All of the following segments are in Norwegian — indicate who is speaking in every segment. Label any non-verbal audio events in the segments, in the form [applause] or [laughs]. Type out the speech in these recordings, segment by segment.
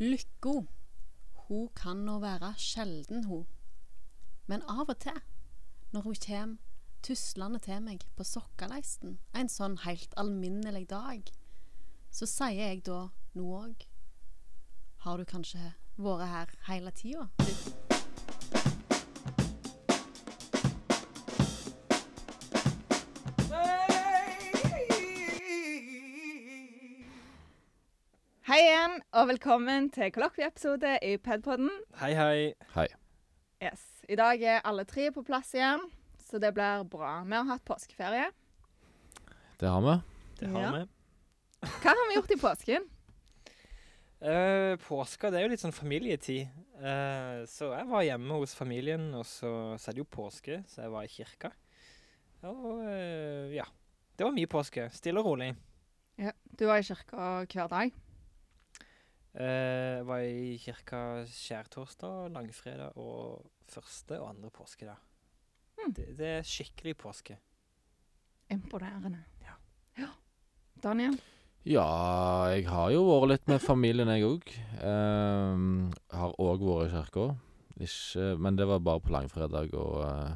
Speaker 1: Lykka, hun kan nå være sjelden, hun. Men av og til, når hun kjem tuslende til meg på sokkaleisten en sånn helt alminnelig dag, så sier jeg da noe òg. Har du kanskje vært her hele tida? du?
Speaker 2: Igjen, og velkommen til kollokvieepisode i Pedpodden.
Speaker 3: Hei, hei.
Speaker 4: Hei.
Speaker 2: Yes. I dag er alle tre på plass igjen, så det blir bra. Vi har hatt påskeferie.
Speaker 4: Det har vi.
Speaker 3: Det har
Speaker 2: Ja.
Speaker 3: vi.
Speaker 2: Hva har vi gjort i påsken?
Speaker 3: Uh, påska det er jo litt sånn familietid. Uh, så jeg var hjemme hos familien, og så, så er det jo påske, så jeg var i kirka. Og uh, ja. Det var mye påske. Stille og rolig.
Speaker 2: Ja, du var i kirka hver dag.
Speaker 3: Eh, var i kirka skjærtorsdag, langfredag og første og andre påskedag.
Speaker 2: Mm.
Speaker 3: Det, det er skikkelig påske.
Speaker 2: Imponerende.
Speaker 3: Ja.
Speaker 2: ja. Daniel?
Speaker 4: Ja, jeg har jo vært litt med familien, jeg òg. Um, har òg vært i kirka. Men det var bare på langfredag og uh,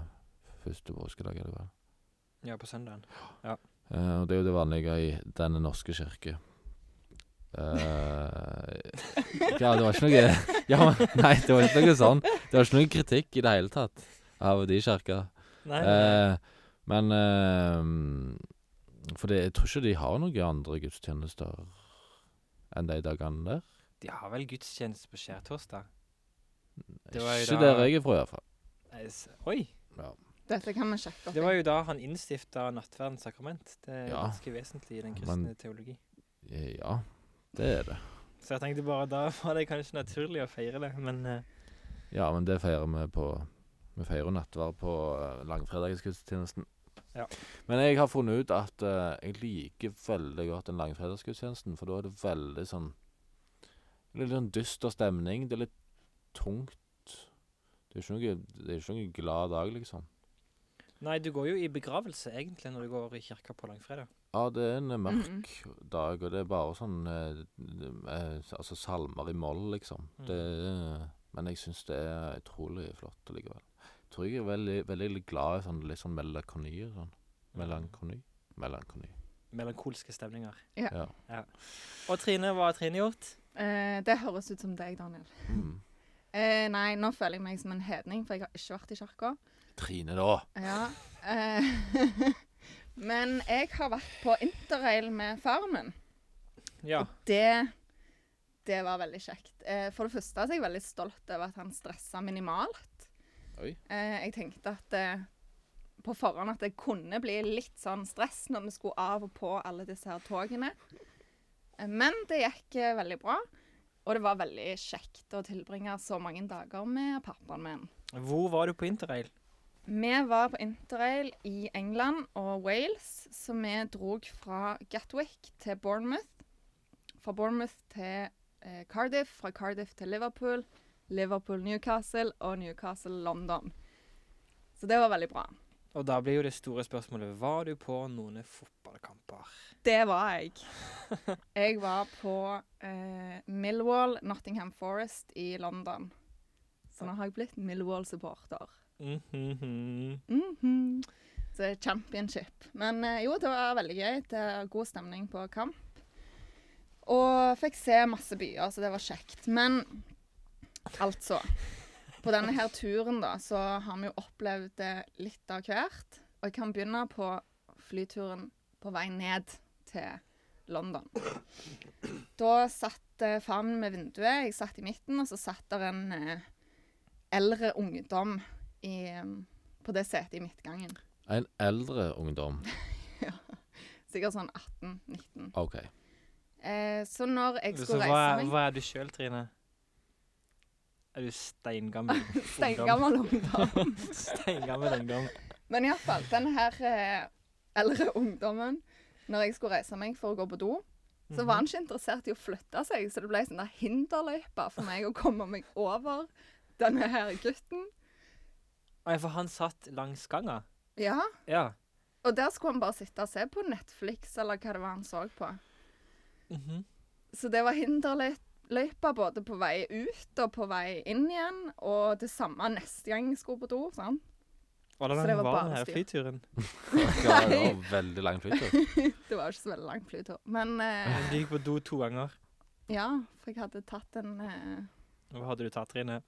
Speaker 4: første påskedag, Eller hva?
Speaker 3: Ja, på søndagen.
Speaker 4: Eh, og det er jo det vanlige i denne norske kirke. Eh, ja, det var ikke noe Ja, men Nei, det var ikke noe sånn. Det var ikke noe kritikk i det hele tatt av de kirka.
Speaker 3: Nei, nei,
Speaker 4: Eh, men eh, For det, jeg tror ikke de har noen andre gudstjenester enn de dagene der.
Speaker 3: de har vel gudstjeneste på skjærtorsdag? Det var jo
Speaker 4: Ikke
Speaker 3: da-
Speaker 4: der jeg er fra, iallfall.
Speaker 3: Oi!
Speaker 4: Ja.
Speaker 2: Dette kan vi sjekke opp.
Speaker 3: Det var jo da han innstifta nattverdens sakrament. Det er
Speaker 4: Ja.
Speaker 3: ganske vesentlig i den kristne
Speaker 4: Men-
Speaker 3: teologi.
Speaker 4: ja, det er det.
Speaker 3: Så jeg tenkte bare da var det kanskje naturlig å feire det, men uh,
Speaker 4: Ja, men det feirer vi på Vi feirer jo nattverd på uh, langfredagsgudstjenesten.
Speaker 3: Ja.
Speaker 4: Men jeg har funnet ut at uh, jeg liker veldig godt den langfredagsgudstjenesten, for da er det veldig sånn litt sånn dyster stemning. Det er litt tungt. Det er ikke noe, det er ikke noe glad dag, liksom.
Speaker 3: Nei, du går jo i begravelse egentlig når du går i kirka på langfredag.
Speaker 4: Ja, det er en mørk dag, og det er bare sånn eh, eh, Altså salmer i moll, liksom.
Speaker 3: Mm.
Speaker 4: Det men jeg syns det er utrolig flott likevel. Jeg tror jeg er veldig, veldig glad i sånn litt sånn melankonier. Sånn. Melankoni? Melankoni.
Speaker 3: Melankolske stemninger.
Speaker 2: Ja.
Speaker 4: Ja.
Speaker 3: Og Trine, hva har Trine gjort?
Speaker 2: Eh, det høres ut som deg, Daniel.
Speaker 4: Mm. [laughs]
Speaker 2: Eh, nei, nå føler jeg meg som en hedning, for jeg har ikke vært i kirka.
Speaker 4: Trine, da.
Speaker 2: Ja. Eh, [laughs] men jeg har vært på interrail med faren min.
Speaker 3: Ja.
Speaker 2: Og det, det var veldig kjekt. Eh, for det første er jeg veldig stolt over at han stressa minimalt.
Speaker 4: Oi.
Speaker 2: Eh, jeg tenkte at eh, på forhånd at det kunne bli litt sånn stress når vi skulle av og på alle disse her togene. Eh, men det gikk eh, veldig bra. Og det var veldig kjekt å tilbringe så mange dager med pappaen min.
Speaker 3: Hvor var du på interrail?
Speaker 2: Vi var på interrail i England og Wales, så vi dro fra Gatwick til Bournemouth. Fra Bournemouth til eh, Cardiff, fra Cardiff til Liverpool, Liverpool-Newcastle og Newcastle-London. Så det var veldig bra.
Speaker 3: Og da blir jo det store spørsmålet Var du på noen fotballkamper?
Speaker 2: Det var jeg. [laughs] Jeg var på eh, Millwall, Nottingham Forest i London. Så nå har jeg blitt Millwall-supporter.
Speaker 3: Mhm.
Speaker 2: Mhm. Mm -hmm. Så championship. Men eh, jo, det var veldig gøy. Det var god stemning på kamp. Og fikk se masse byer, så det var kjekt. Men altså På denne her turen, da, så har vi jo opplevd det litt av hvert. Og jeg kan begynne på flyturen på vei ned til London. Da satt eh, faren min vinduet, jeg satt i midten, og så satt der en eh, eldre ungdom i, eh, på det setet i midtgangen.
Speaker 4: En eldre ungdom. [laughs] ja.
Speaker 2: Sikkert sånn 18-19.
Speaker 4: OK.
Speaker 2: Eh, så når jeg skulle
Speaker 3: hva,
Speaker 2: reise meg
Speaker 3: hva er du sjøl, Trine? Er du steingammel? [laughs] ungdom?
Speaker 2: Steingammel ungdom. [laughs]
Speaker 3: Steingammel ungdom.
Speaker 2: Men iallfall, denne her eh, eldre ungdommen Når jeg skulle reise meg for å gå på do, så
Speaker 3: Mhm.
Speaker 2: var han ikke interessert i å flytte seg, så det ble sånn der hinderløype for meg å komme meg over denne her gutten.
Speaker 3: Å ja, for han satt langs ganga?
Speaker 2: Ja,
Speaker 3: Ja.
Speaker 2: og der skulle han bare sitte og se på Netflix, eller hva det var han så på.
Speaker 3: Mhm.
Speaker 2: Så det var hinderløypa både på vei ut og på vei inn igjen. Og det samme neste gang jeg skulle på do. sant?
Speaker 3: Da
Speaker 2: det
Speaker 3: var,
Speaker 2: var
Speaker 3: var den her flyturen? [laughs]
Speaker 4: Ja, det var veldig lang flytur. [laughs]
Speaker 2: Det var ikke så veldig lang flytur. Men eh,
Speaker 3: Du gikk på do to ganger.
Speaker 2: ja, for jeg hadde tatt en uh,
Speaker 3: Hva hadde du tatt, Trine?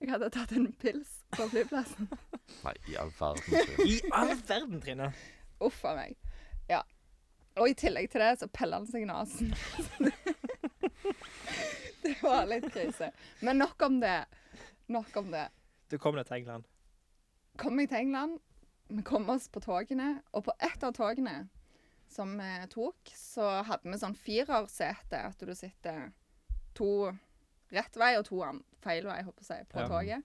Speaker 2: Jeg hadde tatt en pils på flyplassen. [laughs]
Speaker 4: Nei, i all verden. Trine.
Speaker 3: I all verden, Trine!
Speaker 2: Uff a meg. Ja. Og i tillegg til det så peller han seg i nesen. [laughs] det var litt krise. Men nok om det. Nok om det.
Speaker 3: Du kom deg til England.
Speaker 2: Kom jeg til England, vi kom oss på togene, og på ett av togene som vi tok, så hadde vi sånn firersete, at du sitter to rett vei og to an- feil vei, håper jeg, på
Speaker 3: Ja.
Speaker 2: toget.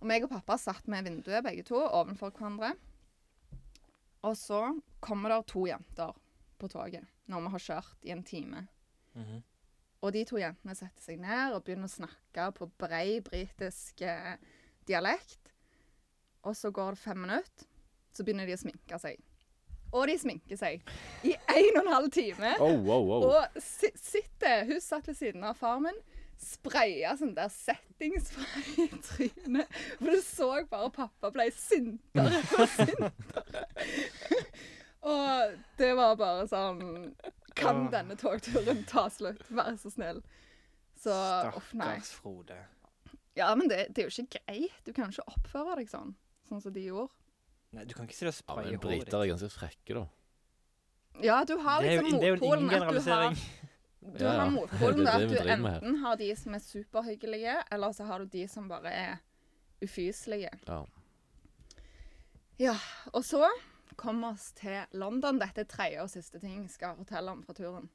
Speaker 2: Og meg og pappa satt med vinduet begge to ovenfor hverandre. Og så kommer det to jenter på toget når vi har kjørt i en time.
Speaker 3: Mhm.
Speaker 2: Og de to jentene setter seg ned og begynner å snakke på brei britisk eh, dialekt. Og så går det fem minutter, så begynner de å sminke seg. Og de sminker seg i en og en halv time.
Speaker 4: Oh, wow, wow.
Speaker 2: Og si sitter Hun satt ved siden av far min. Spraya sånn der settingsspray i trynet. For du så bare pappa ble sintere og sintere. og det var bare sånn Kan denne togturen ta slutt? Vær så snill. Så.
Speaker 3: Stakkars Frode.
Speaker 2: Ja, men det, det er jo ikke greit. Du kan jo ikke oppføre deg sånn. Sånn som de gjorde.
Speaker 3: Nei, du kan ikke si det spraye
Speaker 4: Ja, men
Speaker 3: håret
Speaker 4: briter er ganske frekke, da.
Speaker 2: Ja, du har
Speaker 3: Det er jo,
Speaker 2: liksom
Speaker 3: det er jo
Speaker 2: motpolen at du har
Speaker 3: generalisering.
Speaker 2: Du
Speaker 4: Ja, ja.
Speaker 2: har [laughs] motpolen
Speaker 4: Det er
Speaker 2: at
Speaker 4: vi
Speaker 2: du
Speaker 4: driver med her.
Speaker 2: enten har de som er superhyggelige, eller så har du de som bare er ufyselige.
Speaker 4: Ja.
Speaker 2: Ja, og så kom vi oss til London. Dette er tredje og siste ting jeg skal fortelle om fra turen.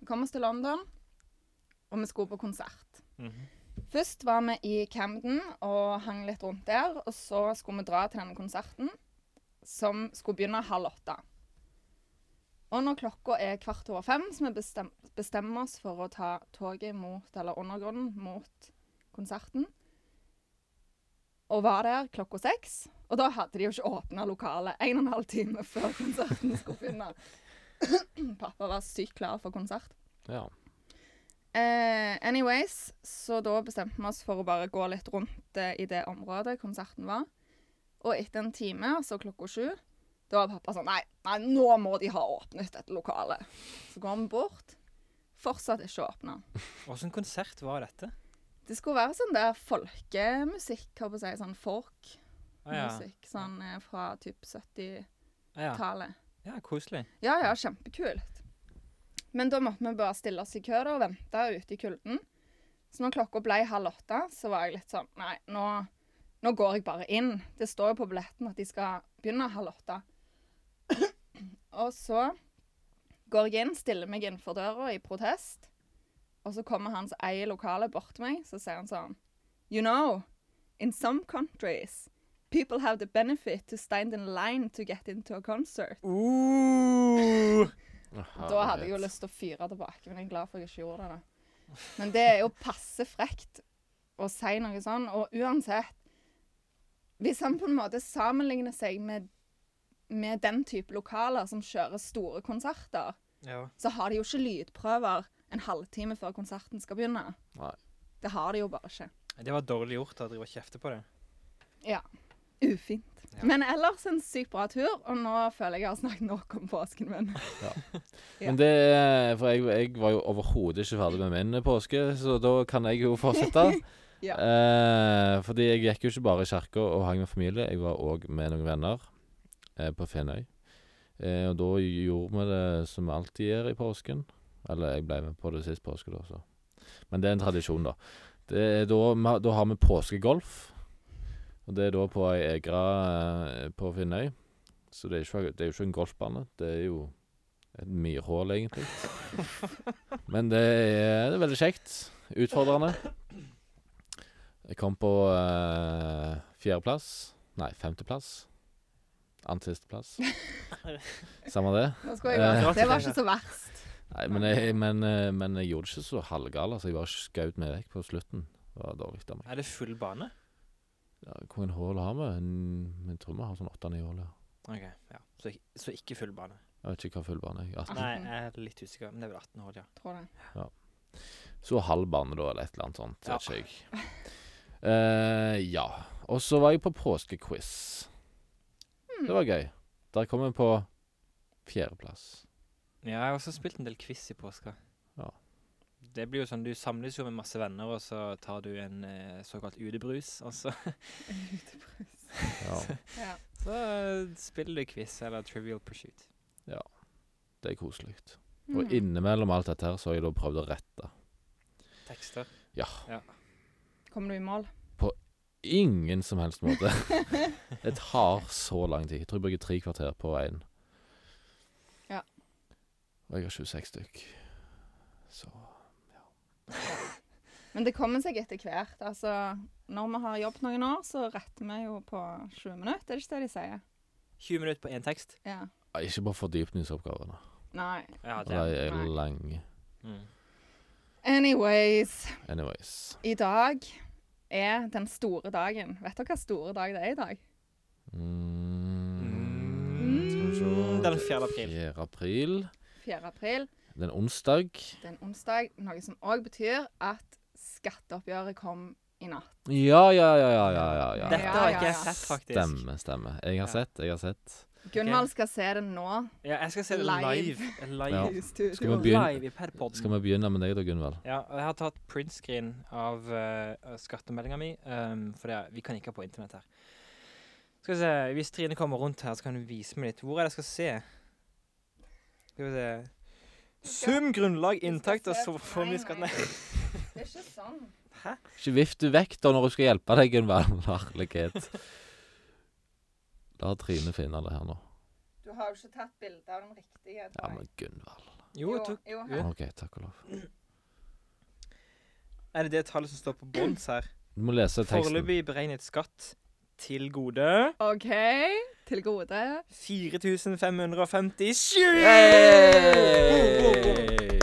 Speaker 2: Vi kom oss til London, og vi skulle på konsert.
Speaker 3: Mhm.
Speaker 2: Først var vi i Camden og hang litt rundt der, og så skulle vi dra til denne konserten, som skulle begynne halv åtte. Og når klokka er kvart over fem, så vi bestem, bestemmer oss for å ta toget mot, eller undergrunnen mot konserten. Og var der klokka seks. Og da hadde de jo ikke åpna lokalet en og en halv time før konserten skulle begynne. [clears throat] Pappa var sykt klar for konsert.
Speaker 4: ja.
Speaker 2: Uh, anyways, så da bestemte vi oss for å bare gå litt rundt uh, i det området konserten var. Og etter en time, altså klokka sju, da var pappa sånn Nei, nei nå må de ha åpnet dette lokalet. Så går vi bort. Fortsatt ikke åpna.
Speaker 3: Åssen konsert var dette?
Speaker 2: Det skulle være sånn der folkemusikk, hva på å si. Sånn folkmusikk.
Speaker 3: Ah, ja.
Speaker 2: Sånn eh, fra typ 70-tallet.
Speaker 3: Ah, ja. ja, koselig.
Speaker 2: Ja, ja, kjempekult. Men da måtte vi bare stille oss i kø da, og vente ute i kulden. Så når klokka ble halv åtte, så var jeg litt sånn Nei, nå, nå går jeg bare inn. Det står jo på billetten at de skal begynne halv åtte. [clears throat] og så går jeg inn, stiller meg innenfor døra i protest. Og så kommer han som eier lokalet bort til meg, så sier han sånn You know, in some countries People have the benefit to stand in line to get into a concert.
Speaker 3: Uh, [laughs]
Speaker 2: Da hadde jeg jo lyst til å fyre tilbake, men jeg er glad for at jeg ikke gjorde det. Men det er jo passe frekt å si noe sånn, og uansett Hvis han på en måte sammenligner seg med, med den type lokaler som kjører store konserter,
Speaker 3: ja.
Speaker 2: så har de jo ikke lydprøver en halvtime før konserten skal begynne.
Speaker 4: Nei.
Speaker 2: Det har de jo bare ikke.
Speaker 3: Det var dårlig gjort å drive og kjefte på det.
Speaker 2: Ja. Ufint.
Speaker 3: Ja.
Speaker 2: Men ellers en sykt bra tur, og nå føler jeg jeg har snakket nok om påsken min. Ja. [laughs]
Speaker 4: Men det er- For jeg, jeg var jo overhodet ikke ferdig med min påske, så da kan jeg jo fortsette. [laughs]
Speaker 2: Ja.
Speaker 4: eh, fordi jeg gikk jo ikke bare i kirka og hang med familie, jeg var òg med noen venner eh, på Finnøy. Eh, og da gjorde vi det som vi alltid gjør i påsken. Eller jeg ble med på det sist påske, da. Så. Men det er en tradisjon, da. Det er da, vi- da har vi påskegolf. Og det er da på ei egre eh, på Finnøy. Så det er, ikke, det er jo ikke en golfbane. Det er jo et myrhull, egentlig. [laughs] Men det er, det er veldig kjekt. Utfordrende. Jeg kom på uh, fjerdeplass. Nei, femteplass. Annen sisteplass. [laughs] Samme det. Eh.
Speaker 2: det var ikke så verst.
Speaker 4: Nei, men jeg, men, eh, men jeg gjorde det ikke så halvgal. Altså, jeg bare skjøt meg vekk på slutten. Det var dårlig av meg.
Speaker 3: Er det full bane?
Speaker 4: Ja, Hvor mange hull har vi? En- Jeg tror vi har sånn åtte-ni hull. Ja.
Speaker 3: Ok, ja. Så, så ikke full bane?
Speaker 4: Jeg vet ikke hva full bane er. 18.
Speaker 3: Nei, jeg er litt usikker, men det er vel 18 hull, ja.
Speaker 2: Tror det. Ja.
Speaker 4: Så halv bane, da, eller et eller annet sånt.
Speaker 3: Ja.
Speaker 4: Vet ikke jeg. [laughs] Eh, ja. Og så var jeg på påskequiz.
Speaker 2: Hmm.
Speaker 4: Det var gøy. Der kom jeg på fjerdeplass.
Speaker 3: Ja, jeg har også spilt en del quiz i påska.
Speaker 4: Ja.
Speaker 3: Det blir jo sånn, Du samles jo med masse venner, og så tar du en eh, såkalt utebrus. Og så, [laughs] [laughs]
Speaker 4: Ja,
Speaker 2: Ja.
Speaker 3: så eh, spiller du quiz eller Trivial Pursuit. Ja.
Speaker 4: det er koselig. Og
Speaker 2: Mm.
Speaker 4: innimellom alt dette her så har jeg da prøvd å rette.
Speaker 3: Tekster.
Speaker 2: Kommer du i mål?
Speaker 4: På Ingen som helst måte. [laughs] Det tar så lang tid. Jeg tror jeg bruker tre kvarter på én.
Speaker 2: Ja.
Speaker 4: Og jeg har 26 stykk. Så ja. [laughs]
Speaker 2: Men det kommer seg etter hvert. Altså, når vi har jobbet noen år, så retter vi jo på 20 minutter. Er det ikke det de sier?
Speaker 3: 20 minutter på én tekst.
Speaker 2: Ja.
Speaker 4: Ja, Ikke bare fordypningsoppgavene.
Speaker 2: Nei.
Speaker 3: Ja,
Speaker 4: For De er lange.
Speaker 3: Mm.
Speaker 2: Anyways.
Speaker 4: Anyways.
Speaker 2: I dag er den store dagen. Vet dere hva store dag det er i dag?
Speaker 4: Mm,
Speaker 3: Mm, Den 4. april.
Speaker 4: 4. april.
Speaker 2: 4. april.
Speaker 4: Det er onsdag.
Speaker 2: Er onsdag, noe som òg betyr at skatteoppgjøret kom i natt.
Speaker 4: Ja, ja, ja, ja, ja, ja, ja.
Speaker 3: Dette har
Speaker 2: jeg
Speaker 3: ikke jeg sett, faktisk.
Speaker 4: Stemmer, stemmer. Jeg har sett, jeg har sett.
Speaker 2: Gunvald skal se det nå.
Speaker 3: Ja, jeg skal se det
Speaker 2: Live.
Speaker 3: live. [laughs] Live,
Speaker 4: Ja.
Speaker 2: i studio.
Speaker 4: Skal vi begynne-
Speaker 3: live i Padpodden.
Speaker 4: Skal vi begynne med deg da, Gunvald?
Speaker 3: Ja, jeg har tatt printscreen av uh, skattemeldinga mi, um, for det, vi kan ikke ha på internett her. Skal vi se, Hvis Trine kommer rundt her, så kan hun vise meg litt. Hvor er det jeg skal se? Skal vi se Sum, grunnlag, inntekt og så får vi
Speaker 2: Nei,
Speaker 3: skatt
Speaker 2: nei. Det er ikke [laughs] sånn.
Speaker 4: Ikke vift du vekk da når hun skal hjelpe deg, Gunvald. [laughs] Herlighet. La Trine finne det her nå.
Speaker 2: Du har jo ikke tatt bilde av den riktige.
Speaker 4: Ja, men Gunvald.
Speaker 3: Jo, jeg tok
Speaker 2: jo,
Speaker 3: Jo.
Speaker 4: OK, takk og lov. [clears throat]
Speaker 3: Er det det tallet som står på bunns her?
Speaker 4: Du må lese teksten.
Speaker 3: Foreløpig beregnet skatt til gode
Speaker 2: OK. Til gode.
Speaker 3: 4557!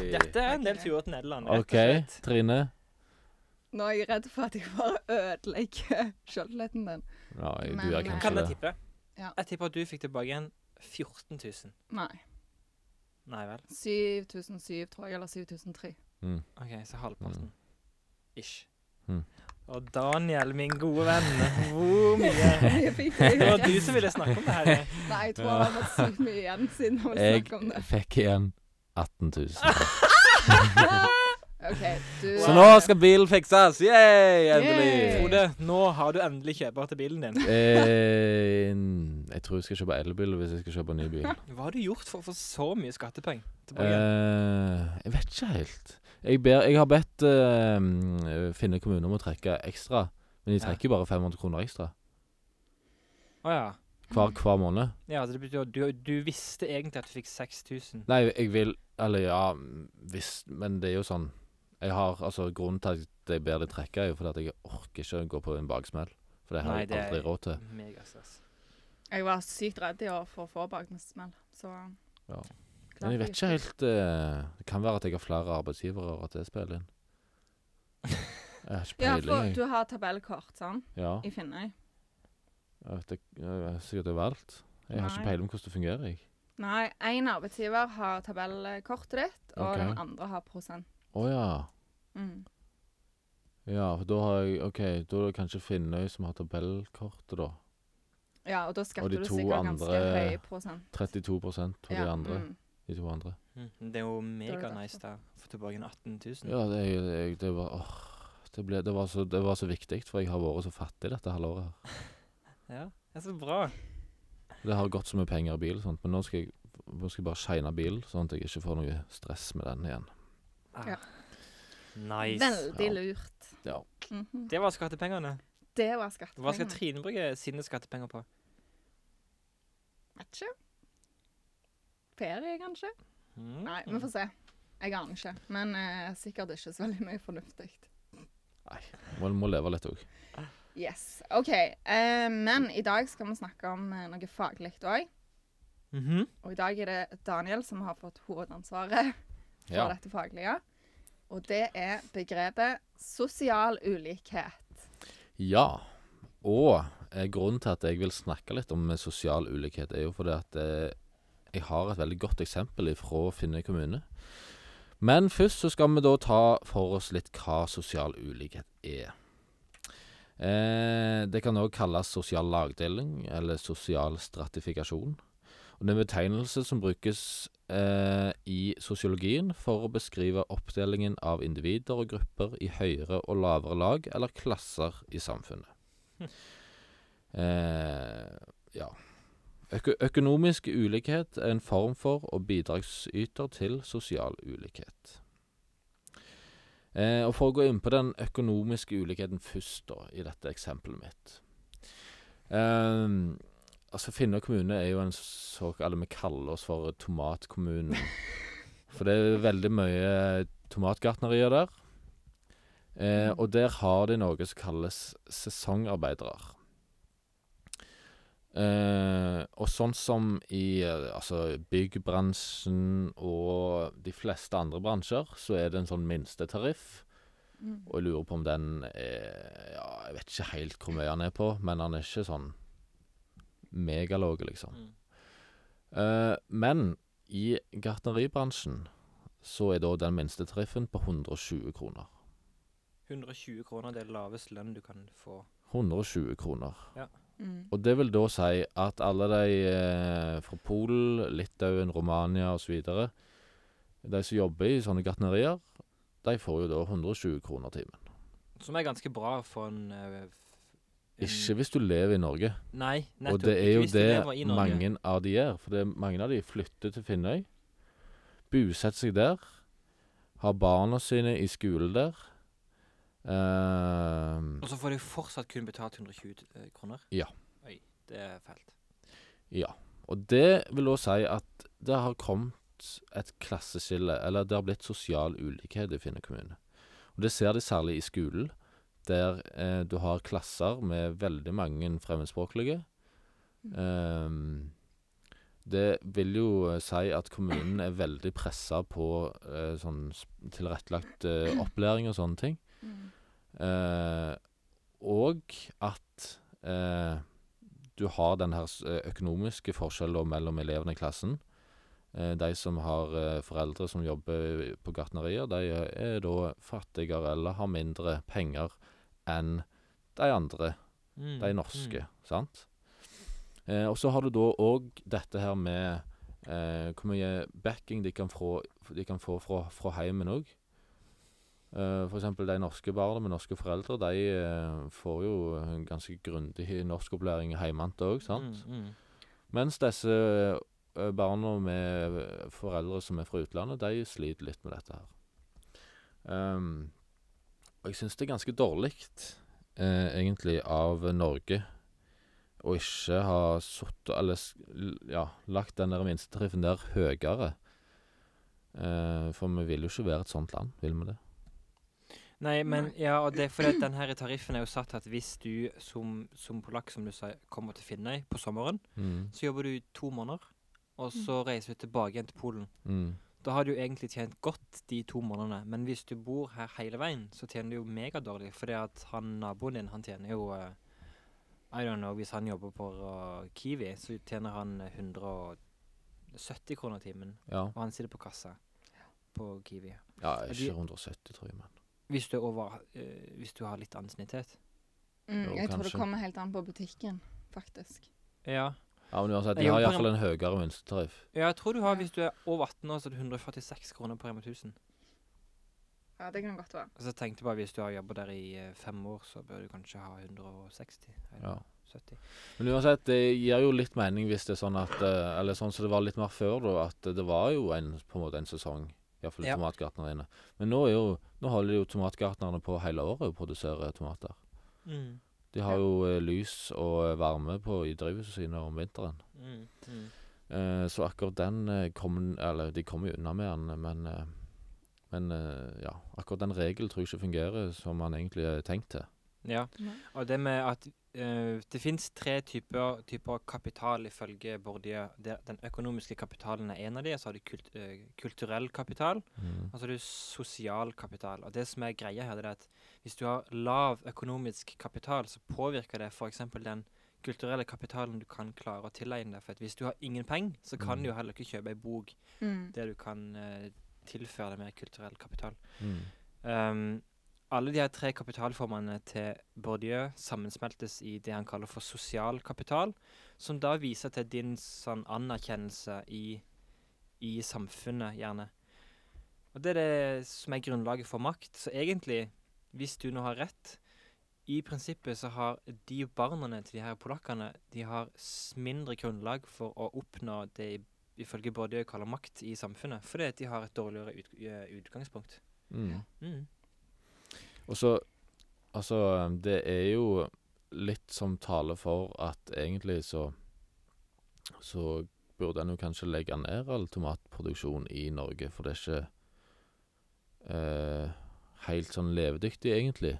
Speaker 3: Dette er en del turer til Nederland. rett og
Speaker 4: OK,
Speaker 3: slett.
Speaker 4: Trine.
Speaker 2: Nå er jeg redd for at jeg bare ødelegger [laughs] sjøltilliten din.
Speaker 4: Ja, jeg, du er kanskje det.
Speaker 3: Kan jeg
Speaker 4: det.
Speaker 3: tippe?
Speaker 2: Ja.
Speaker 3: Jeg tipper at du fikk tilbake igjen 14 000.
Speaker 2: Nei.
Speaker 3: Nei vel.
Speaker 2: 7007, tror jeg, eller 7003.
Speaker 4: Mm.
Speaker 3: OK, så halvparten. Ish.
Speaker 4: Mm.
Speaker 3: Og Daniel, min gode venn, hvor mye [laughs] Det var du som ville snakke om det her.
Speaker 2: Nei, jeg tror jeg har fått sykt mye igjen siden vi snakket om det.
Speaker 4: Jeg fikk igjen 18 000. [laughs] [laughs]
Speaker 2: OK, du
Speaker 4: Så nå skal bilen fikses! Yay!
Speaker 2: Yay!
Speaker 4: Endelig.
Speaker 3: Frode, nå har du endelig kjøper til bilen din.
Speaker 4: Eh, jeg tror jeg skal kjøpe elbil hvis jeg skal kjøpe ny bil. [laughs]
Speaker 3: Hva har du gjort for å få så mye skattepenger tilbake?
Speaker 4: Eh, jeg vet ikke helt. Jeg, ber, jeg har bedt eh, Finne kommune om å trekke ekstra, men de
Speaker 3: Ja.
Speaker 4: trekker bare 500 kroner ekstra
Speaker 3: Å ja.
Speaker 4: hver, hver måned.
Speaker 3: Ja, så det betyr at du, du visste egentlig at du fikk 6000.
Speaker 4: Nei, jeg vil Eller ja, hvis Men det er jo sånn Jeg har Altså, grunnen til at jeg ber de trekke, er jo fordi at jeg orker ikke å gå på en baksmell. For det har
Speaker 3: Nei,
Speaker 4: jeg
Speaker 3: det er-
Speaker 4: aldri råd til.
Speaker 3: Megastress.
Speaker 2: Jeg var sykt redd i år for å få baksmell, så
Speaker 4: Ja. Men jeg vet ikke helt eh, Det kan være at jeg har flere arbeidsgivere, og at det spiller inn. Jeg har ikke
Speaker 2: Ja,
Speaker 4: peiling,
Speaker 2: for du har tabellkort, sant?
Speaker 4: Ja,
Speaker 2: I Finnøy.
Speaker 4: jeg vet ikke, jeg har sikkert det er valgt. Jeg har ikke peiling på hvordan det fungerer, jeg.
Speaker 2: Nei, én arbeidsgiver har tabellkortet ditt, og
Speaker 4: Ok.
Speaker 2: den andre har prosent.
Speaker 4: Å ja.
Speaker 2: Mm.
Speaker 4: Ja, for da har jeg OK, da er det kanskje Finnøy som har tabellkortet, da.
Speaker 2: Ja, og da skatter
Speaker 4: de
Speaker 2: du
Speaker 4: to
Speaker 2: sikkert ganske
Speaker 4: andre-
Speaker 2: høy prosent.
Speaker 4: 32 på de
Speaker 2: Ja,
Speaker 4: andre.
Speaker 2: mm.
Speaker 4: De to andre.
Speaker 3: Mm. Det er jo mega
Speaker 2: derfor.
Speaker 3: nice da. Få tilbake en 18 000.
Speaker 4: Ja, det, det, er- det var åh, det, ble, det, var så, det var så viktig, for jeg har vært så fattig dette halvåret. her. [laughs]
Speaker 3: Ja, det er så bra.
Speaker 4: Det har gått så mye penger i bil, og sånt, men nå skal jeg, nå skal jeg bare shine bil, sånn at jeg ikke får noe stress med den igjen.
Speaker 3: Ah.
Speaker 2: Ja.
Speaker 3: Nice.
Speaker 2: Veldig lurt.
Speaker 4: Ja.
Speaker 2: Mhm.
Speaker 3: Det var skattepengene.
Speaker 2: Det var skattepengene.
Speaker 3: Hva skal Trine bruke sine skattepenger på?
Speaker 2: Vet ikke. Ferie, kanskje?
Speaker 3: Mm.
Speaker 2: Nei, vi får se. Jeg aner ikke. Men eh, sikkert ikke så veldig mye fornuftig.
Speaker 4: Man må leve litt òg.
Speaker 2: Yes. OK. Eh, men i dag skal vi snakke om eh, noe faglig òg.
Speaker 3: Mhm.
Speaker 2: Og i dag er det Daniel som har fått hovedansvaret for
Speaker 4: Ja.
Speaker 2: dette faglige. Og det er begrepet sosial ulikhet.
Speaker 4: ja. Og eh, grunnen til at jeg vil snakke litt om eh, sosial ulikhet, er jo fordi at eh, jeg har et veldig godt eksempel fra Finnøy kommune. Men først så skal vi da ta for oss litt hva sosial ulikhet er. Eh, det kan òg kalles sosial lagdeling eller sosial stratifikasjon. Og det er en betegnelse som brukes eh, i sosiologien for å beskrive oppdelingen av individer og grupper i høyere og lavere lag eller klasser i samfunnet. [laughs] Eh, ja. Øko økonomisk ulikhet er en form for og bidragsyter til sosial ulikhet. Eh, og For å gå inn på den økonomiske ulikheten først, da, i dette eksempelet mitt. Eh, altså Finnøy kommune er jo en såkalt Vi kaller oss for tomatkommunen. [laughs] For det er veldig mye tomatgartnerier der. Eh, og der har de noe som kalles sesongarbeidere. Eh, og sånn som i eh, altså byggbransjen og de fleste andre bransjer, så er det en sånn minstetariff.
Speaker 2: Mm.
Speaker 4: Og jeg lurer på om den er Ja, jeg vet ikke helt hvor mye han er på, men han er ikke sånn megalåg, liksom.
Speaker 3: Mm.
Speaker 4: Eh, men i gartneribransjen så er da den minstetariffen på 120 kroner.
Speaker 3: 120 kroner det er lavest lønn du kan få.
Speaker 4: 120 kroner.
Speaker 2: Mm.
Speaker 4: Og det vil da si at alle de eh, fra Polen, Litauen, Romania osv., de som jobber i sånne gartnerier, de får jo da 120 kroner timen.
Speaker 3: Som er ganske bra for en, eh, en
Speaker 4: Ikke hvis du lever i Norge.
Speaker 3: Nei, nettopp.
Speaker 4: Og det er jo det mange av de gjør. For det, er- mange av de flytter til Finnøy, bosetter seg der, har barna sine i skole der. Uh,
Speaker 3: Og så får de fortsatt kun betalt 120 eh, kroner?
Speaker 4: Ja.
Speaker 3: Oi, det er fælt.
Speaker 4: ja. Og det vil òg si at det har kommet et klasseskille, eller det har blitt sosial ulikhet i Finnøy kommune. Og det ser de særlig i skolen, der eh, du har klasser med veldig mange fremmedspråklige. Ehm, det vil jo eh, si at kommunen er veldig pressa på eh, sånn tilrettelagt opplæring og sånne ting.
Speaker 2: Mm.
Speaker 4: Eh, og at eh, du har den her økonomiske forskjellen mellom elevene i klassen. Eh, de som har foreldre som jobber på gartnerier, de er da fattigere eller har mindre penger enn de andre
Speaker 3: Mm,
Speaker 4: de norske, sant? Eh, og så har du da òg dette her med eh, hvor mye backing de kan få, de kan få fra, fra heimen òg. Eh, for eksempel de norske barna med norske foreldre, de eh, får jo en ganske grundig norskopplæring hjemmefra òg, sant?
Speaker 3: Mm, mm.
Speaker 4: Mens disse eh, barna med foreldre som er fra utlandet, de sliter litt med dette her. Ehm, og jeg syns det er ganske dårlig, eh, egentlig, av Norge å ikke ha sittet Eller l- ja, lagt den der minstetariffen der høyere. Eh, for vi vil jo ikke være et sånt land, vil vi det?
Speaker 3: Nei, men ja, og det er fordi den her tariffen er jo satt at hvis du som, som polakk, som du sa, kommer til Finnøy på sommeren,
Speaker 4: Mm.
Speaker 3: så jobber du to måneder, og så reiser du tilbake igjen til Polen.
Speaker 4: Mm.
Speaker 3: Da har du jo egentlig tjent godt de to månedene, men hvis du bor her hele veien, så tjener du jo megadårlig, fordi at han naboen din, han tjener jo eh, I don't know, hvis han jobber på eh, Kiwi, så tjener han eh, 170 kroner timen,
Speaker 4: Ja.
Speaker 3: og han sitter på kassa på Kiwi.
Speaker 4: ja, ikke 170, tror jeg, men
Speaker 3: Hvis du er over uh, Hvis du har litt ansiennitet.
Speaker 2: Mm,
Speaker 4: jeg
Speaker 2: jeg tror det kommer helt an på butikken, faktisk.
Speaker 3: Ja.
Speaker 4: Ja, men uansett,
Speaker 3: Jeg
Speaker 4: de har
Speaker 3: jobber
Speaker 4: iallfall en høyere minstetariff.
Speaker 3: ja, jeg tror du har, hvis du er over 18 år, så er det 146 kroner på Rema 1000.
Speaker 2: Ja, det kan godt være.
Speaker 3: Og så tenkte jeg bare hvis du har jobba der i eh, fem år, så bør du kanskje ha 160 eller
Speaker 4: Ja.
Speaker 3: 70.
Speaker 4: Men uansett, det gir jo litt mening hvis det er sånn at eh, Eller sånn som det var litt mer før, da, at det var jo en, på en måte en sesong. Iallfall
Speaker 3: Ja.
Speaker 4: tomatgartneriene. Men nå, er jo, nå holder jo tomatgartnerne på hele året å produsere tomater.
Speaker 3: Mm.
Speaker 4: De har
Speaker 3: Ja.
Speaker 4: jo eh, lys og varme på i drivhusene sine om vinteren.
Speaker 3: Mm. Mm.
Speaker 4: Eh, så akkurat den eh, kommer Eller de kommer jo unna med den, men eh, Men eh, ja, akkurat den regelen tror jeg ikke fungerer som man egentlig er tenkt til.
Speaker 3: Ja.
Speaker 2: Nei.
Speaker 3: Og det med at eh, det fins tre typer, typer kapital ifølge Bourdieu. Den økonomiske kapitalen er en av de, så har du kult, uh, kulturell kapital,
Speaker 4: Mm.
Speaker 3: og så har du sosial kapital. Og det som er greia her, det er at hvis du har lav økonomisk kapital, så påvirker det f.eks. den kulturelle kapitalen du kan klare å tilegne deg. For at hvis du har ingen penger, så kan
Speaker 4: Mm.
Speaker 3: du jo heller ikke kjøpe ei bok
Speaker 2: Mm.
Speaker 3: der du kan uh, tilføre det mer kulturell kapital.
Speaker 4: Mm.
Speaker 3: Um, alle de her tre kapitalformene til Bourdieu sammensmeltes i det han kaller for sosial kapital, som da viser til din sånn anerkjennelse i, i samfunnet, gjerne. Og det er det som er grunnlaget for makt. Så egentlig, hvis du nå har rett, i prinsippet så har de barna til de her polakkene de har mindre grunnlag for å oppnå det ifølge Bourdieu kaller makt i samfunnet, fordi de har et dårligere ut, eh, utgangspunkt.
Speaker 4: Mm.
Speaker 3: Mm.
Speaker 4: Og så Altså, det er jo litt som taler for at egentlig så Så burde en jo kanskje legge ned all tomatproduksjon i Norge, for det er ikke eh, helt sånn levedyktig, egentlig.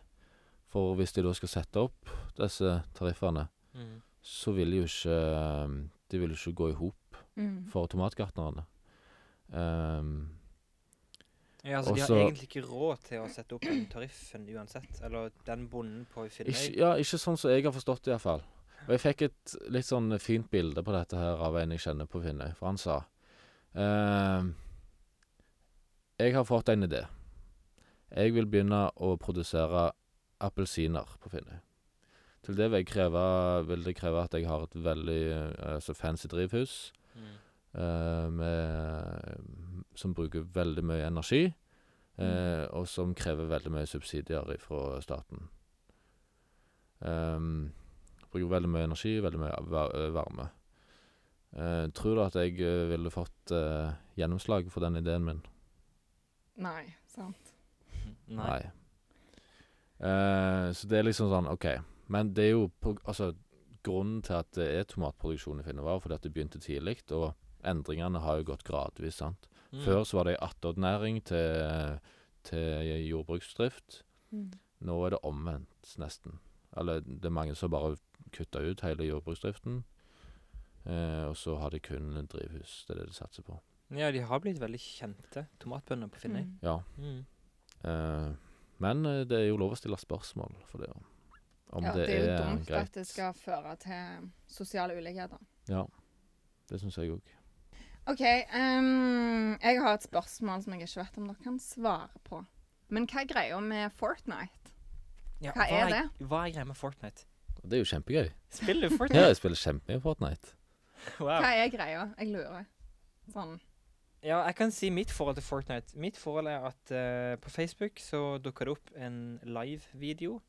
Speaker 4: For hvis de da skal sette opp disse tariffene,
Speaker 3: Mm.
Speaker 4: så vil jo ikke De vil jo ikke gå i hop
Speaker 2: Mm.
Speaker 4: for tomatgartnerne. Um,
Speaker 3: Ja, altså De har egentlig ikke råd til å sette opp den tariffen uansett. Eller den bonden på Finnøy.
Speaker 4: Ikke, ja, ikke sånn som jeg har forstått det, iallfall. Og jeg fikk et litt sånn fint bilde på dette her av en jeg kjenner på Finnøy, for han sa ehm, Jeg har fått en idé. Jeg vil begynne å produsere appelsiner på Finnøy. Til det vil, jeg kreve, vil det kreve at jeg har et veldig altså fancy drivhus
Speaker 3: Mm.
Speaker 4: eh, med, som bruker veldig mye energi, eh, og som krever veldig mye subsidier fra staten. Um, bruker veldig mye energi, veldig mye eh, varme. Eh, tror du at jeg eh, ville fått eh, gjennomslag for den ideen min?
Speaker 2: Nei, sant. [laughs]
Speaker 3: Nei.
Speaker 4: Eh, så det er liksom sånn, OK. Men det er jo på, altså, grunnen til at det er tomatproduksjon i Finnøy, var fordi at det begynte tidlig, og endringene har jo gått gradvis, sant.
Speaker 3: Mm.
Speaker 4: Før så var det attåtnæring til, til jordbruksdrift.
Speaker 2: Mm.
Speaker 4: Nå er det omvendt, nesten. Eller det er mange som bare kutter ut hele jordbruksdriften. Eh, og så har de kun drivhus. Det er det de satser på.
Speaker 3: Ja, de har blitt veldig kjente, tomatbønder på Finnøy.
Speaker 2: Mm.
Speaker 4: Ja.
Speaker 3: Mm.
Speaker 4: Eh, men eh, det er jo lov å stille spørsmål for det. Om
Speaker 2: ja,
Speaker 4: det,
Speaker 2: det er jo
Speaker 4: er
Speaker 2: dumt
Speaker 4: greit.
Speaker 2: at det skal føre til sosiale ulikheter.
Speaker 4: Ja. Det syns jeg òg.
Speaker 2: OK, Um, jeg har et spørsmål som jeg ikke vet om dere kan svare på. Men hva er greia med Fortnite?
Speaker 3: Ja,
Speaker 2: Hva er det?
Speaker 3: Hva er greia med Fortnite?
Speaker 4: Det er jo kjempegøy.
Speaker 3: Spiller du Fortnite?
Speaker 4: Ja, jeg spiller kjempemye Fortnite. [laughs]
Speaker 3: Wow.
Speaker 2: Hva er greia? Jeg lurer. Sånn.
Speaker 3: Ja, jeg kan si mitt forhold til Fortnite. Mitt forhold er at uh, på Facebook så dukka det opp en live-video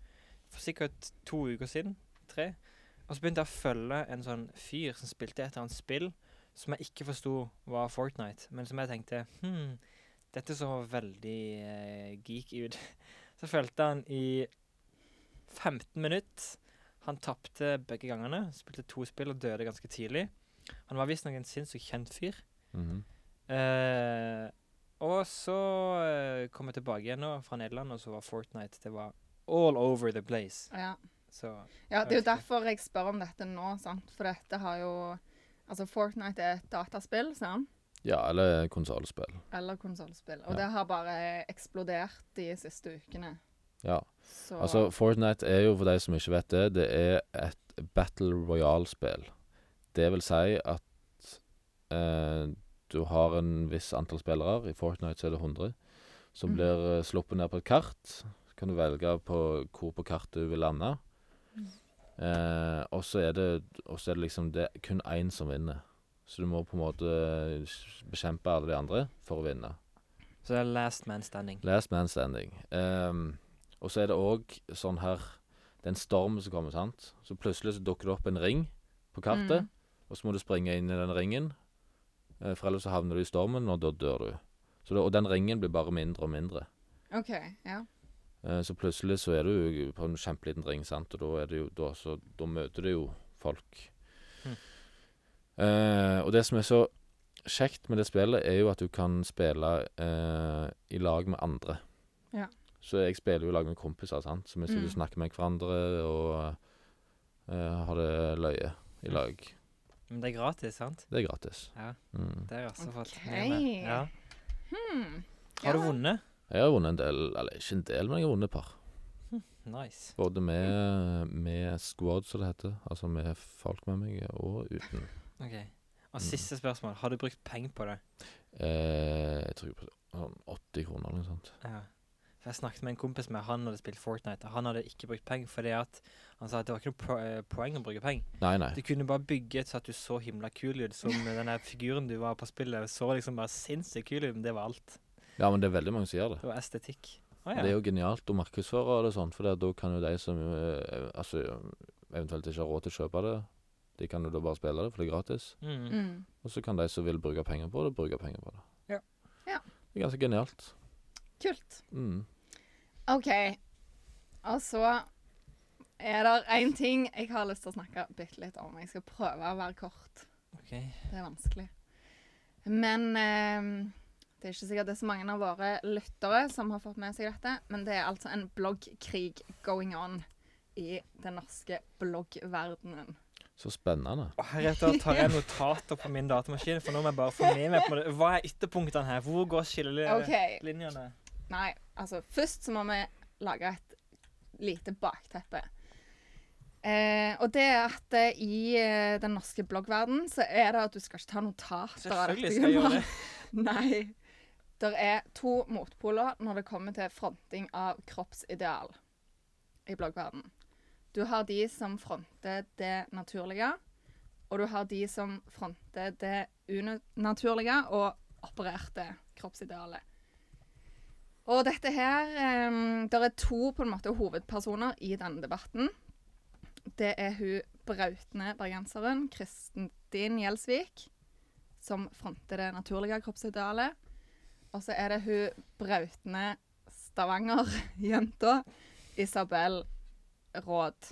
Speaker 3: for sikkert to uker siden. Tre. Og så begynte jeg å følge en sånn fyr som spilte et eller annet spill som jeg ikke forsto var Fortnite, men som jeg tenkte Hm, dette så veldig eh, geek ut. [laughs] Så fulgte han i 15 minutter. Han tapte begge gangene. Spilte to spill og døde ganske tidlig. Han var visstnok en sinnssykt kjent fyr.
Speaker 4: Mhm.
Speaker 3: Eh, og så eh, kom jeg tilbake igjen nå fra Nederland, og så var Fortnite Det var all over the place.
Speaker 2: Ja.
Speaker 3: Så
Speaker 2: ja, det er jo derfor jeg spør om dette nå, sant. For dette har jo Altså, Fortnite er et dataspill, sant?
Speaker 4: Ja, eller konsollspill.
Speaker 2: Eller konsollspill. Og
Speaker 4: Ja.
Speaker 2: det har bare eksplodert de siste ukene.
Speaker 4: Ja.
Speaker 2: Så
Speaker 4: Altså, Fortnite er jo, for de som ikke vet det, det er et Battle Royale-spill. Det vil si at eh, du har en viss antall spillere. I Fortnite så er det 100. Som
Speaker 2: mm.
Speaker 4: blir eh, sluppet ned på et kart. Så kan du velge på hvor på kartet du vil lande. Eh, og så er det og så er det liksom det er kun én som vinner. Så du må på en måte bekjempe alle de andre for å vinne.
Speaker 3: Så det er last man standing.
Speaker 4: Last man standing. Ehm, og så er det òg sånn her Det er en storm som kommer, sant. Så plutselig så dukker det opp en ring på kartet,
Speaker 2: Mm.
Speaker 4: og så må du springe inn i den ringen. Eh, for ellers så havner du i stormen, og da dør du. Så det, og den ringen blir bare mindre og mindre.
Speaker 2: OK. Ja.
Speaker 4: Eh, så plutselig så er du jo på en kjempeliten ring, sant, og da er det jo Da, så, da møter du jo folk.
Speaker 3: Mm.
Speaker 4: Eh, og det som er så kjekt med det spillet, er jo at du kan spille eh, i lag med andre.
Speaker 2: Ja.
Speaker 4: Så jeg spiller jo i lag med kompiser, sant, så vi sitter
Speaker 2: Mm.
Speaker 4: og snakker med hverandre og eh, har det løye i
Speaker 3: Mm.
Speaker 4: lag.
Speaker 3: Men det er gratis, sant?
Speaker 4: Det er gratis.
Speaker 3: Ja.
Speaker 4: Mm.
Speaker 3: Det har jeg også fått
Speaker 2: Ok.
Speaker 3: med. Ja.
Speaker 2: Hmm.
Speaker 3: Har du
Speaker 2: Ja.
Speaker 3: vunnet?
Speaker 4: Jeg har vunnet en del, eller ikke en del, men jeg har vunnet et par. [laughs]
Speaker 3: Nice.
Speaker 4: Både med, med squad, som det heter. Altså med folk med meg, og uten. [laughs]
Speaker 3: Ok. Og
Speaker 4: Mm.
Speaker 3: siste spørsmål. Har du brukt penger på det?
Speaker 4: Eh, jeg tror på sånn 80 kroner eller noe sånt.
Speaker 3: Ja. For jeg snakket med en kompis med han hadde spilt Fortnite, og han hadde ikke brukt penger fordi at han sa at det var ikke noe po eh, poeng å bruke penger.
Speaker 4: Nei, nei.
Speaker 3: Du kunne bare bygge så at du så himla kul ut, som [laughs] den der figuren du var på spillet. Så liksom bare sinnssykt kul ut, men det var alt.
Speaker 4: Ja, men det er veldig mange som gjør det.
Speaker 3: Og estetikk. Å ja.
Speaker 4: Det er jo genialt å markedsføre det sånn, for da kan jo de som eh, altså, eventuelt ikke har råd til å kjøpe det, de kan jo da bare spille det, for det er gratis.
Speaker 3: mm.
Speaker 2: Mm.
Speaker 4: Og så kan de som vil bruke penger på det, bruke penger på det.
Speaker 3: Ja.
Speaker 2: Ja.
Speaker 4: Det er ganske genialt.
Speaker 2: Kult.
Speaker 4: Mm.
Speaker 2: OK. Og så er det én ting jeg har lyst til å snakke bitte litt om. Jeg skal prøve å være kort.
Speaker 3: OK.
Speaker 2: Det er vanskelig. Men eh, det er ikke sikkert det er så mange av våre lyttere som har fått med seg dette, men det er altså en bloggkrig going on i den norske bloggverdenen.
Speaker 4: Så spennende.
Speaker 3: Og heretter tar jeg notater på min datamaskin, for nå må jeg bare få med meg på det. Hva er ytterpunktene her? Hvor går skillelinjene?
Speaker 2: Okay. Nei, altså først så må vi lage et lite bakteppe. Eh, og det er at eh, i eh, den norske bloggverden så er det at du skal ikke ta notater
Speaker 3: Selvfølgelig skal jeg gjøre det. [laughs]
Speaker 2: Nei. Det er to motpoler når det kommer til fronting av kroppsideal i bloggverden. Du har de som fronter det naturlige, og du har de som fronter det unaturlige og opererte kroppsidealet. Og dette her um, Det er to på en måte hovedpersoner i denne debatten. Det er hun brautende bergenseren Kristin Gjelsvik, som fronter det naturlige kroppsidealet. Og så er det hun brautende Stavanger-jenta Isabel Råd.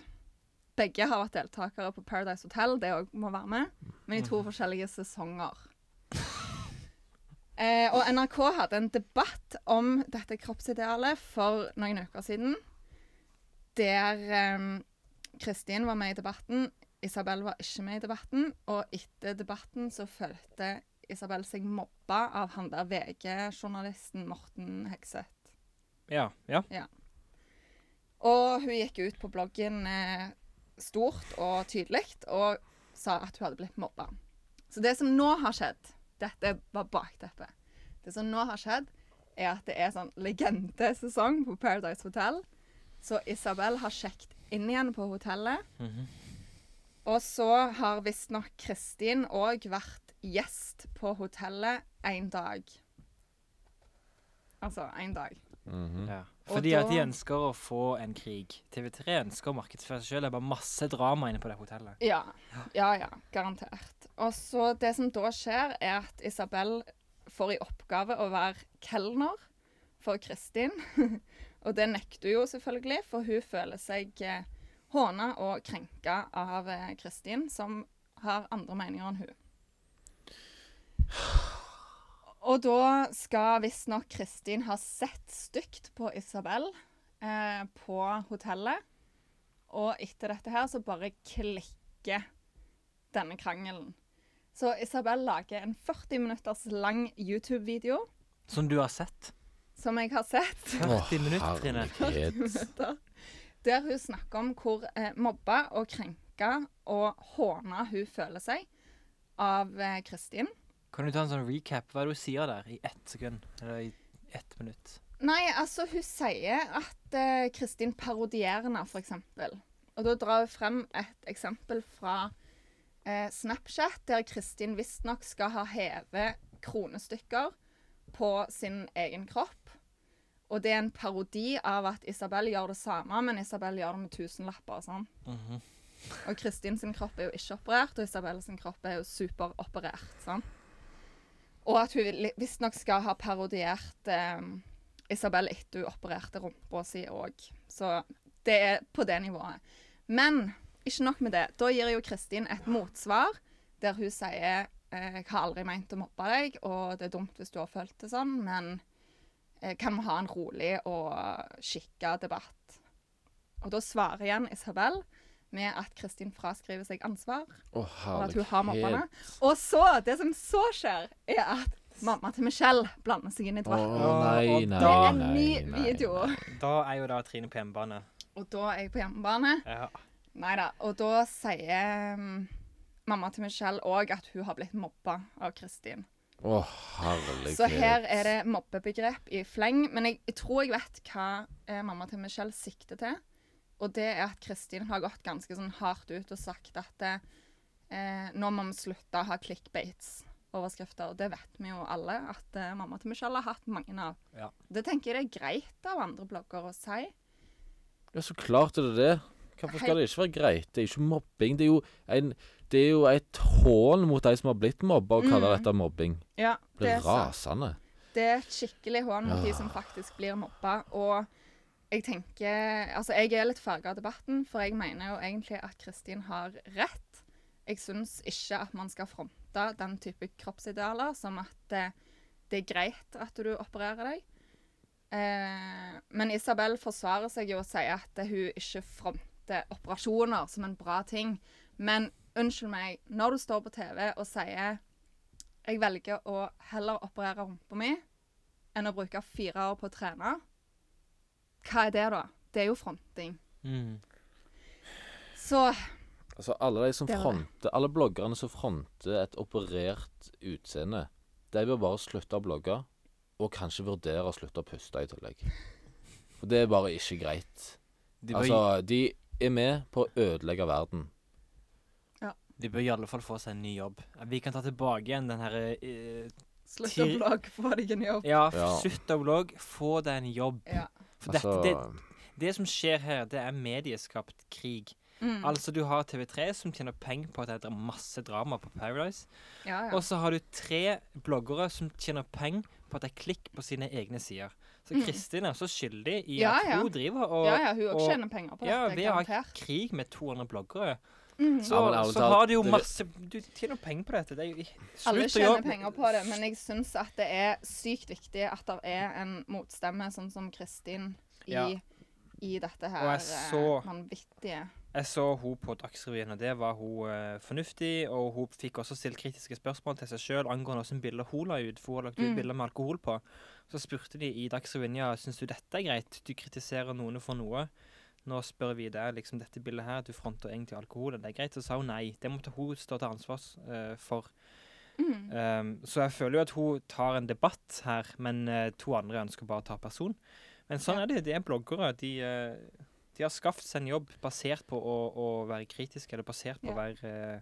Speaker 2: Begge har vært deltakere på Paradise Hotel, det òg må være med, men i to forskjellige sesonger. Eh, og NRK hadde en debatt om dette kroppsidealet for noen uker siden, der eh, Kristin var med i debatten, Isabel var ikke med i debatten, og etter debatten så følte Isabel seg mobba av han der VG-journalisten Morten Hegseth.
Speaker 3: Ja. ja.
Speaker 2: Og hun gikk ut på bloggen eh, stort og tydelig og sa at hun hadde blitt mobba. Så det som nå har skjedd Dette var bakteppet. Det som nå har skjedd, er at det er sånn legendesesong på Paradise Hotel. Så Isabel har sjekket inn igjen på hotellet.
Speaker 3: Mhm.
Speaker 2: Og så har visstnok Kristin òg vært gjest på hotellet én dag. Altså én dag.
Speaker 4: Mhm.
Speaker 3: ja.
Speaker 2: Fordi
Speaker 3: Fordi at de ønsker å få en krig. TV3 ønsker å markedsføre seg sjøl. Det er bare masse drama inne på det hotellet.
Speaker 2: Ja. Ja, ja. Garantert. Og så det som da skjer, er at Isabel får i oppgave å være kelner for Kristin. [laughs] og det nekter hun jo selvfølgelig, for hun føler seg eh, håna og krenka av eh, Kristin, som har andre meninger enn hun. Og da skal visstnok Kristin ha sett stygt på Isabel eh, på hotellet. Og etter dette her så bare klikker denne krangelen. Så Isabel lager en 40 minutters lang YouTube-video
Speaker 3: Som du har sett.
Speaker 2: som jeg har sett.
Speaker 3: 40 minutter, Trine. [laughs]
Speaker 4: herlighet.
Speaker 2: minutter, Der hun snakker om hvor eh, mobba og krenka og håna hun føler seg av eh, Kristin.
Speaker 3: Kan du ta en sånn recap? Hva er det hun sier der? I ett sekund? Eller i ett minutt?
Speaker 2: Nei, altså hun sier at eh, Kristin parodierer henne, eksempel. Og da drar hun frem et eksempel fra uh, Snapchat, der Kristin visstnok skal ha hevet kronestykker på sin egen kropp. Og det er en parodi av at Isabel gjør det samme, men Isabel gjør det med tusenlapper og sånn.
Speaker 3: Mhm.
Speaker 2: Og Kristin sin kropp er jo ikke operert, og Isabel sin kropp er jo superoperert. sant? Og at hun visstnok skal ha parodiert eh, Isabel etter hun opererte rumpa si òg. Så det er på det nivået. Men ikke nok med det. Da gir jo Kristin et motsvar der hun sier eh, jeg har aldri meint å mobbe deg, og det er dumt hvis du har følt det sånn, men eh, kan vi ha en rolig og skikka debatt? Og da svarer igjen Isabel med at Kristin fraskriver seg ansvar,
Speaker 4: Oh,
Speaker 2: og at hun har
Speaker 4: mobberne.
Speaker 2: Og så, det som så skjer, er at mamma til Michelle blander seg inn i
Speaker 4: Å
Speaker 2: Oh,
Speaker 4: nei,
Speaker 3: Og
Speaker 4: nei,
Speaker 2: Det er en ny video.
Speaker 4: nei.
Speaker 3: Da er jo da Trine på hjemmebane.
Speaker 2: Og da er jeg på hjemmebane.
Speaker 3: Ja.
Speaker 2: Nei da. Og da sier mm, mamma til Michelle òg at hun har blitt mobba av Kristin.
Speaker 4: Å, herlighet.
Speaker 2: Så her er det mobbebegrep i fleng. Men jeg, jeg tror jeg vet hva eh, mamma til Michelle sikter til. Og det er at Kristin har gått ganske sånn hardt ut og sagt at eh, nå må vi slutte å ha clickbates-overskrifter. Og det vet vi jo alle at eh, mamma til Michelle har hatt mange av.
Speaker 3: Ja.
Speaker 2: Det tenker jeg det er greit av andre blogger å si.
Speaker 4: Ja, så klart er det det. Hvorfor skal det ikke være greit? Det er ikke mobbing. Det er jo, en, det er jo et hån mot de som har blitt mobba, å kalle
Speaker 2: Mm.
Speaker 4: dette mobbing.
Speaker 2: Ja, det
Speaker 4: Blir
Speaker 2: er
Speaker 4: rasende.
Speaker 2: Det er et skikkelig hån mot de som faktisk blir mobba. Og jeg tenker Altså, jeg er litt farga av debatten, for jeg mener jo egentlig at Kristin har rett. Jeg syns ikke at man skal fronte den type kroppsidealer som at eh, det er greit at du opererer deg. Eh, men Isabel forsvarer seg jo og sier at hun ikke fronter operasjoner som en bra ting. Men unnskyld meg, når du står på TV og sier jeg velger å heller operere rumpa mi enn å bruke fire år på å trene. Hva er det, da? Det er jo fronting.
Speaker 3: Mm.
Speaker 2: Så
Speaker 4: Altså, alle de som fronter Alle bloggerne som fronter et operert utseende, de bør bare slutte å blogge, og kanskje vurdere å slutte å puste i tillegg. For det er bare ikke greit.
Speaker 3: De bør,
Speaker 4: Altså, de er med på å ødelegge verden. Ja.
Speaker 3: de bør i alle fall få seg en ny jobb. Vi kan ta tilbake igjen den herre uh,
Speaker 2: slutt å blogge, få deg en jobb.
Speaker 3: Ja,
Speaker 4: Ja.
Speaker 3: slutt å blogge, få deg en jobb.
Speaker 2: Ja.
Speaker 3: For dette,
Speaker 4: Altså,
Speaker 3: det, det som skjer her, det er medieskapt krig.
Speaker 2: Mm.
Speaker 3: Altså, du har TV3 som tjener penger på at det er masse drama på Paradise.
Speaker 2: ja, ja.
Speaker 3: Og så har du tre bloggere som tjener penger på at det er klikk på sine egne sider. Så
Speaker 2: Mm.
Speaker 3: Kristin er også skyldig i
Speaker 2: Ja,
Speaker 3: at
Speaker 2: ja.
Speaker 3: hun driver og
Speaker 2: ja, ja, hun òg
Speaker 3: og-
Speaker 2: tjener penger på
Speaker 3: ja,
Speaker 2: dette,
Speaker 3: Ja, vi
Speaker 2: har
Speaker 3: krig med to andre bloggere.
Speaker 2: Mhm.
Speaker 3: Så,
Speaker 4: Ja,
Speaker 3: så har du jo masse Du tjener penger på dette. Det er jo
Speaker 2: Alle tjener penger på det, men jeg syns at det er sykt viktig at det er en motstemme, sånn som Kristin, i,
Speaker 3: Ja.
Speaker 2: i dette her
Speaker 3: Og jeg så-
Speaker 2: eh, vanvittige
Speaker 3: Jeg så hun på Dagsrevyen, og det var hun uh, fornuftig. Og hun fikk også stilt kritiske spørsmål til seg sjøl angående hvilke bilder hun la ut. For hun har lagt ut
Speaker 2: Mm.
Speaker 3: bilder med alkohol på. Så spurte de i Dagsrevyen ja, syns du dette er greit. Du kritiserer noen for noe. Nå spør vi deg liksom dette bildet her, du fronter egentlig alkohol. Er det greit? Så sa hun nei. Det måtte hun stå til ansvar uh, for.
Speaker 2: mm.
Speaker 3: Um, så jeg føler jo at hun tar en debatt her, men uh, to andre ønsker bare å ta person. Men sånn
Speaker 2: Ja.
Speaker 3: er det. De er bloggere. De, uh, de har skaffet seg en jobb basert på å, å være kritiske, eller basert på å være uh,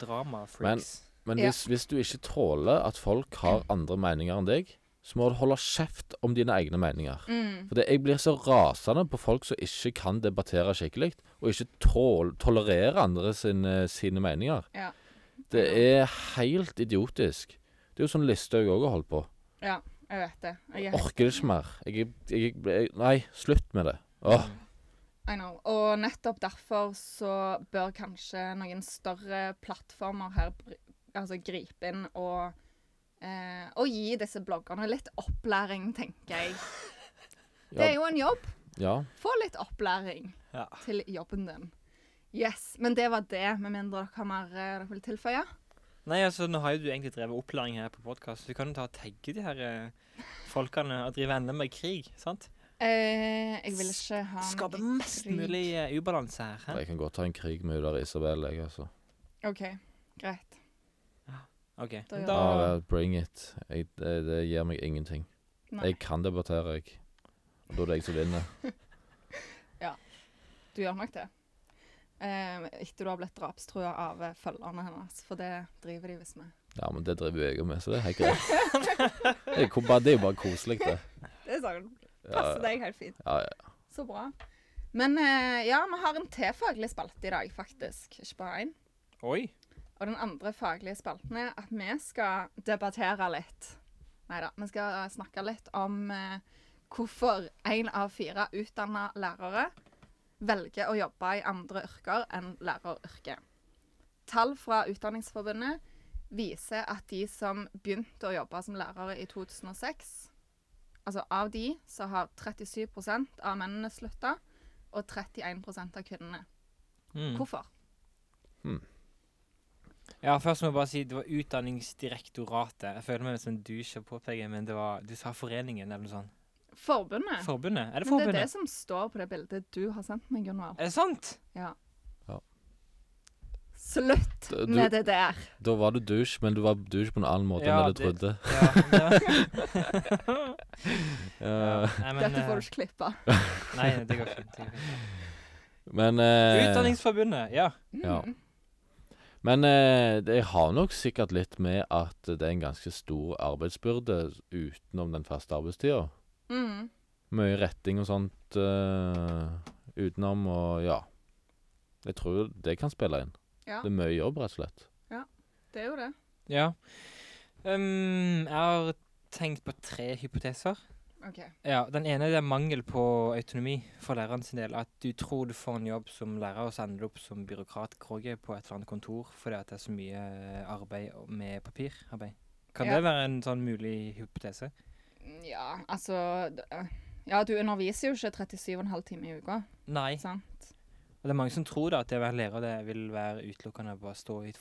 Speaker 3: drama-freaks.
Speaker 4: Men
Speaker 2: Ja.
Speaker 4: hvis, hvis du ikke tåler at folk har andre meninger enn deg, så må du holde kjeft om dine egne meninger.
Speaker 2: Mm.
Speaker 4: For Jeg blir så rasende på folk som ikke kan debattere skikkelig, og ikke tol tolererer andre sine, sine meninger.
Speaker 2: Ja.
Speaker 4: Det er helt idiotisk. Det er jo sånn Listhaug òg har holdt på.
Speaker 2: ja, jeg vet det. Jeg jeg
Speaker 4: Orker det ikke mer. Jeg, jeg, nei, slutt med det. Åh.
Speaker 2: I know. Og nettopp derfor så bør kanskje noen større plattformer her altså gripe inn og, eh, og gi disse bloggerne litt opplæring, tenker jeg. [laughs] Det er jo en jobb.
Speaker 4: ja.
Speaker 2: Få litt opplæring
Speaker 3: Ja.
Speaker 2: til jobben din. Yes. Men det var det, med mindre dere har mer eh, dere vil tilføye.
Speaker 3: Nei, altså, nå har jo du egentlig drevet opplæring her på podkast. Du kan jo ta og tagge de her eh, folkene og drive enda mer krig, sant?
Speaker 2: Eh, jeg vil ikke ha noe
Speaker 3: Skape mest
Speaker 2: krig.
Speaker 3: mulig eh, ubalanse her. Hæ?
Speaker 4: Jeg kan godt ta en krig med Isabel, jeg, altså.
Speaker 2: OK, greit.
Speaker 3: OK.
Speaker 2: Da
Speaker 3: Da,
Speaker 4: vel, bring it. Jeg, det, det gir meg ingenting.
Speaker 2: Nei,
Speaker 4: Jeg kan debattere, jeg. Og da er det jeg som vinner. [laughs]
Speaker 2: du gjør nok det. Eh, etter du har blitt drapstrua av eh, følgerne hennes, for det driver de visst med.
Speaker 4: Ja, men det driver jo jeg òg med, så det er helt greit. Det er, ko- bare- det er jo bare koselig, det.
Speaker 2: Det er sånn.
Speaker 4: Ja,
Speaker 2: Passer deg helt fint.
Speaker 4: ja, ja.
Speaker 2: Så bra. Men eh, ja, vi har en til faglig spalte i dag, faktisk. Ikke bare én.
Speaker 3: Oi.
Speaker 2: Og den andre faglige spalten er at vi skal debattere litt. Nei da. Vi skal snakke litt om eh, hvorfor én av fire utdanna lærere velger å jobbe i andre yrker enn læreryrket. Tall fra Utdanningsforbundet viser at de som begynte å jobbe som lærere i 2006 Altså av de så har 37% av mennene slutta, og 31 av kvinnene.
Speaker 3: Mm.
Speaker 2: Hvorfor?
Speaker 3: Ja, først må jeg bare si det var Utdanningsdirektoratet. Jeg føler meg som en douche å påpeke, men det var, du sa foreningen eller noe sånt.
Speaker 2: Forbundet.
Speaker 3: Forbundet? Er det
Speaker 2: Men det er det som står på det bildet du har sendt meg, Gunvor.
Speaker 3: Er det sant?
Speaker 2: Ja.
Speaker 4: Ja.
Speaker 2: Slutt
Speaker 4: Du-
Speaker 2: med det der.
Speaker 4: Da var du douche, men du var douche på en annen måte
Speaker 3: Ja,
Speaker 4: enn det du
Speaker 3: det-
Speaker 4: trodde.
Speaker 3: Ja, [laughs] ja.
Speaker 4: Ja.
Speaker 3: Nei, men,
Speaker 2: Dette får
Speaker 3: eh,
Speaker 2: du ikke klippe. [laughs]
Speaker 3: Nei, det går fint. Det går fint.
Speaker 4: Men eh,
Speaker 3: Utdanningsforbundet, ja.
Speaker 4: Ja.
Speaker 2: Mm.
Speaker 4: Men eh, det har nok sikkert litt med at det er en ganske stor arbeidsbyrde utenom den faste arbeidstida.
Speaker 2: Mm.
Speaker 4: Mye retting og sånt uh, utenom, og ja. Jeg tror det kan spille inn.
Speaker 2: Ja,
Speaker 4: Det er mye jobb, rett og slett.
Speaker 2: Ja, det er jo det.
Speaker 3: Ja. Um, jeg har tenkt på tre hypoteser.
Speaker 2: OK.
Speaker 3: Ja, Den ene det er mangel på autonomi for læreren sin del. At du tror du får en jobb som lærer, og så ender du opp som byråkratkrogge på et eller annet kontor fordi at det er så mye arbeid med papirarbeid. Kan
Speaker 2: Ja.
Speaker 3: det være en sånn mulig hypotese?
Speaker 2: Ja, altså Ja, du underviser jo ikke 37,5 timer i uka,
Speaker 3: Nei.
Speaker 2: sant?
Speaker 3: Og det er mange som tror da at det å være lærer det vil være utelukkende bare stå i et,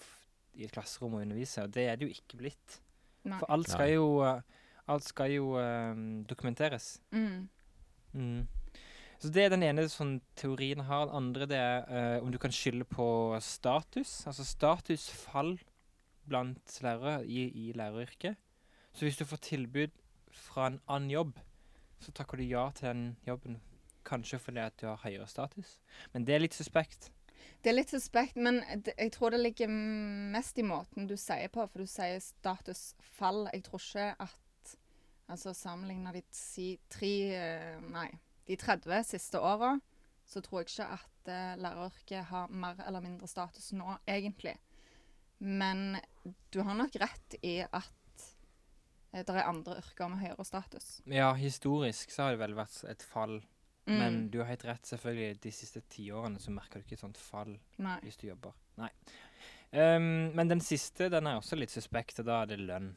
Speaker 3: i et klasserom og undervise, og det er det jo ikke blitt.
Speaker 2: Nei.
Speaker 3: For alt skal jo, eh, alt skal jo um, dokumenteres.
Speaker 2: Mm.
Speaker 3: Mm. Så det er den ene sånn teorien har. Den andre det er uh, om du kan skylde på status. Altså statusfall blant lærere i, i læreryrket. Så hvis du får tilbud fra en annen jobb, så takker du ja til den jobben. Kanskje fordi at du har høyere status. Men det er litt suspekt.
Speaker 2: Det er litt suspekt, men jeg tror det ligger mest i måten du sier på, for du sier statusfall. Jeg tror ikke at Altså sammenligna de si, tre eh, Nei, de 30 siste åra, så tror jeg ikke at uh, læreryrket har mer eller mindre status nå, egentlig. Men du har nok rett i at uh, det er andre yrker med høyere status.
Speaker 3: Ja, historisk så har det vel vært et fall.
Speaker 2: Mm.
Speaker 3: Men du har helt rett, selvfølgelig. De siste tiårene så merker du ikke et sånt fall
Speaker 2: Nei.
Speaker 3: hvis du jobber. Nei. Um, men den siste den er også litt suspekt, og da er det lønn.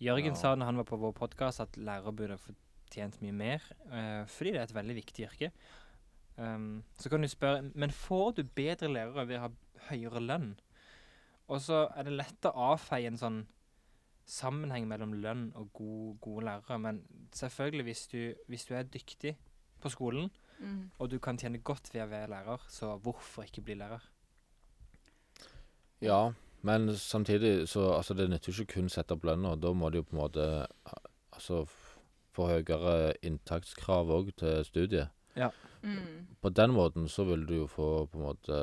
Speaker 3: Jørgen
Speaker 4: Ja.
Speaker 3: sa når han var på vår podkast at lærere burde fortjent mye mer, uh, fordi det er et veldig viktig yrke. Um, så kan du spørre men får du bedre lærere ved å ha høyere lønn. Og så er det lett å avfeie en sånn sammenheng mellom lønn og gode, gode lærere. Men selvfølgelig, hvis du, hvis du er dyktig på skolen,
Speaker 2: Mm.
Speaker 3: og du kan tjene godt ved å være lærer, så hvorfor ikke bli lærer?
Speaker 4: Ja, men samtidig så altså Det nytter jo ikke kun sette opp lønna. Da må de jo på en måte altså få høyere inntakskrav òg til studiet.
Speaker 2: Mm.
Speaker 4: På den måten så vil du jo få på en måte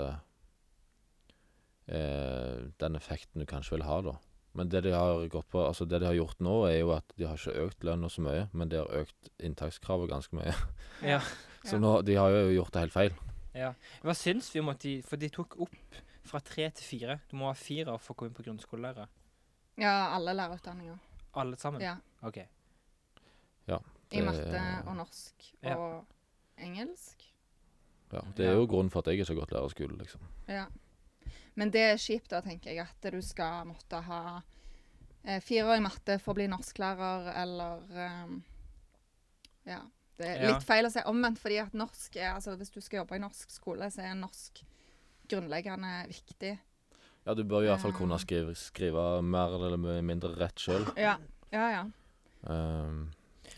Speaker 4: eh, den effekten du kanskje vil ha, da. Men det de har gått på, altså det de har gjort nå, er jo at de har ikke økt lønna så mye, men de har økt inntakskravet ganske mye.
Speaker 3: Ja. [laughs]
Speaker 4: Så
Speaker 2: Ja.
Speaker 4: nå, de har jo gjort det helt feil.
Speaker 3: ja. Hva syns vi om at de For de tok opp fra tre til fire. Du må ha fire for å komme inn på grunnskolelærer.
Speaker 2: Ja, alle lærerutdanninger.
Speaker 3: Alle sammen?
Speaker 2: Ja.
Speaker 3: OK.
Speaker 2: I
Speaker 4: Det-
Speaker 2: matte og norsk
Speaker 3: Ja.
Speaker 2: og engelsk.
Speaker 4: Ja, det er
Speaker 3: Ja.
Speaker 4: jo grunnen for at jeg er så godt lærerskole, liksom.
Speaker 2: Ja. Men det er kjipt, da, tenker jeg, at du skal måtte ha eh, fire år i matte for å bli norsklærer, eller ehm, Ja. Det er
Speaker 3: Ja.
Speaker 2: litt feil å si omvendt, fordi at norsk er Altså, hvis du skal jobbe i norsk skole, så er norsk grunnleggende viktig.
Speaker 4: Ja, du bør i hvert fall kunne skrive, skrive mer eller mindre rett sjøl.
Speaker 2: Ja. Ja, ja.
Speaker 4: Um,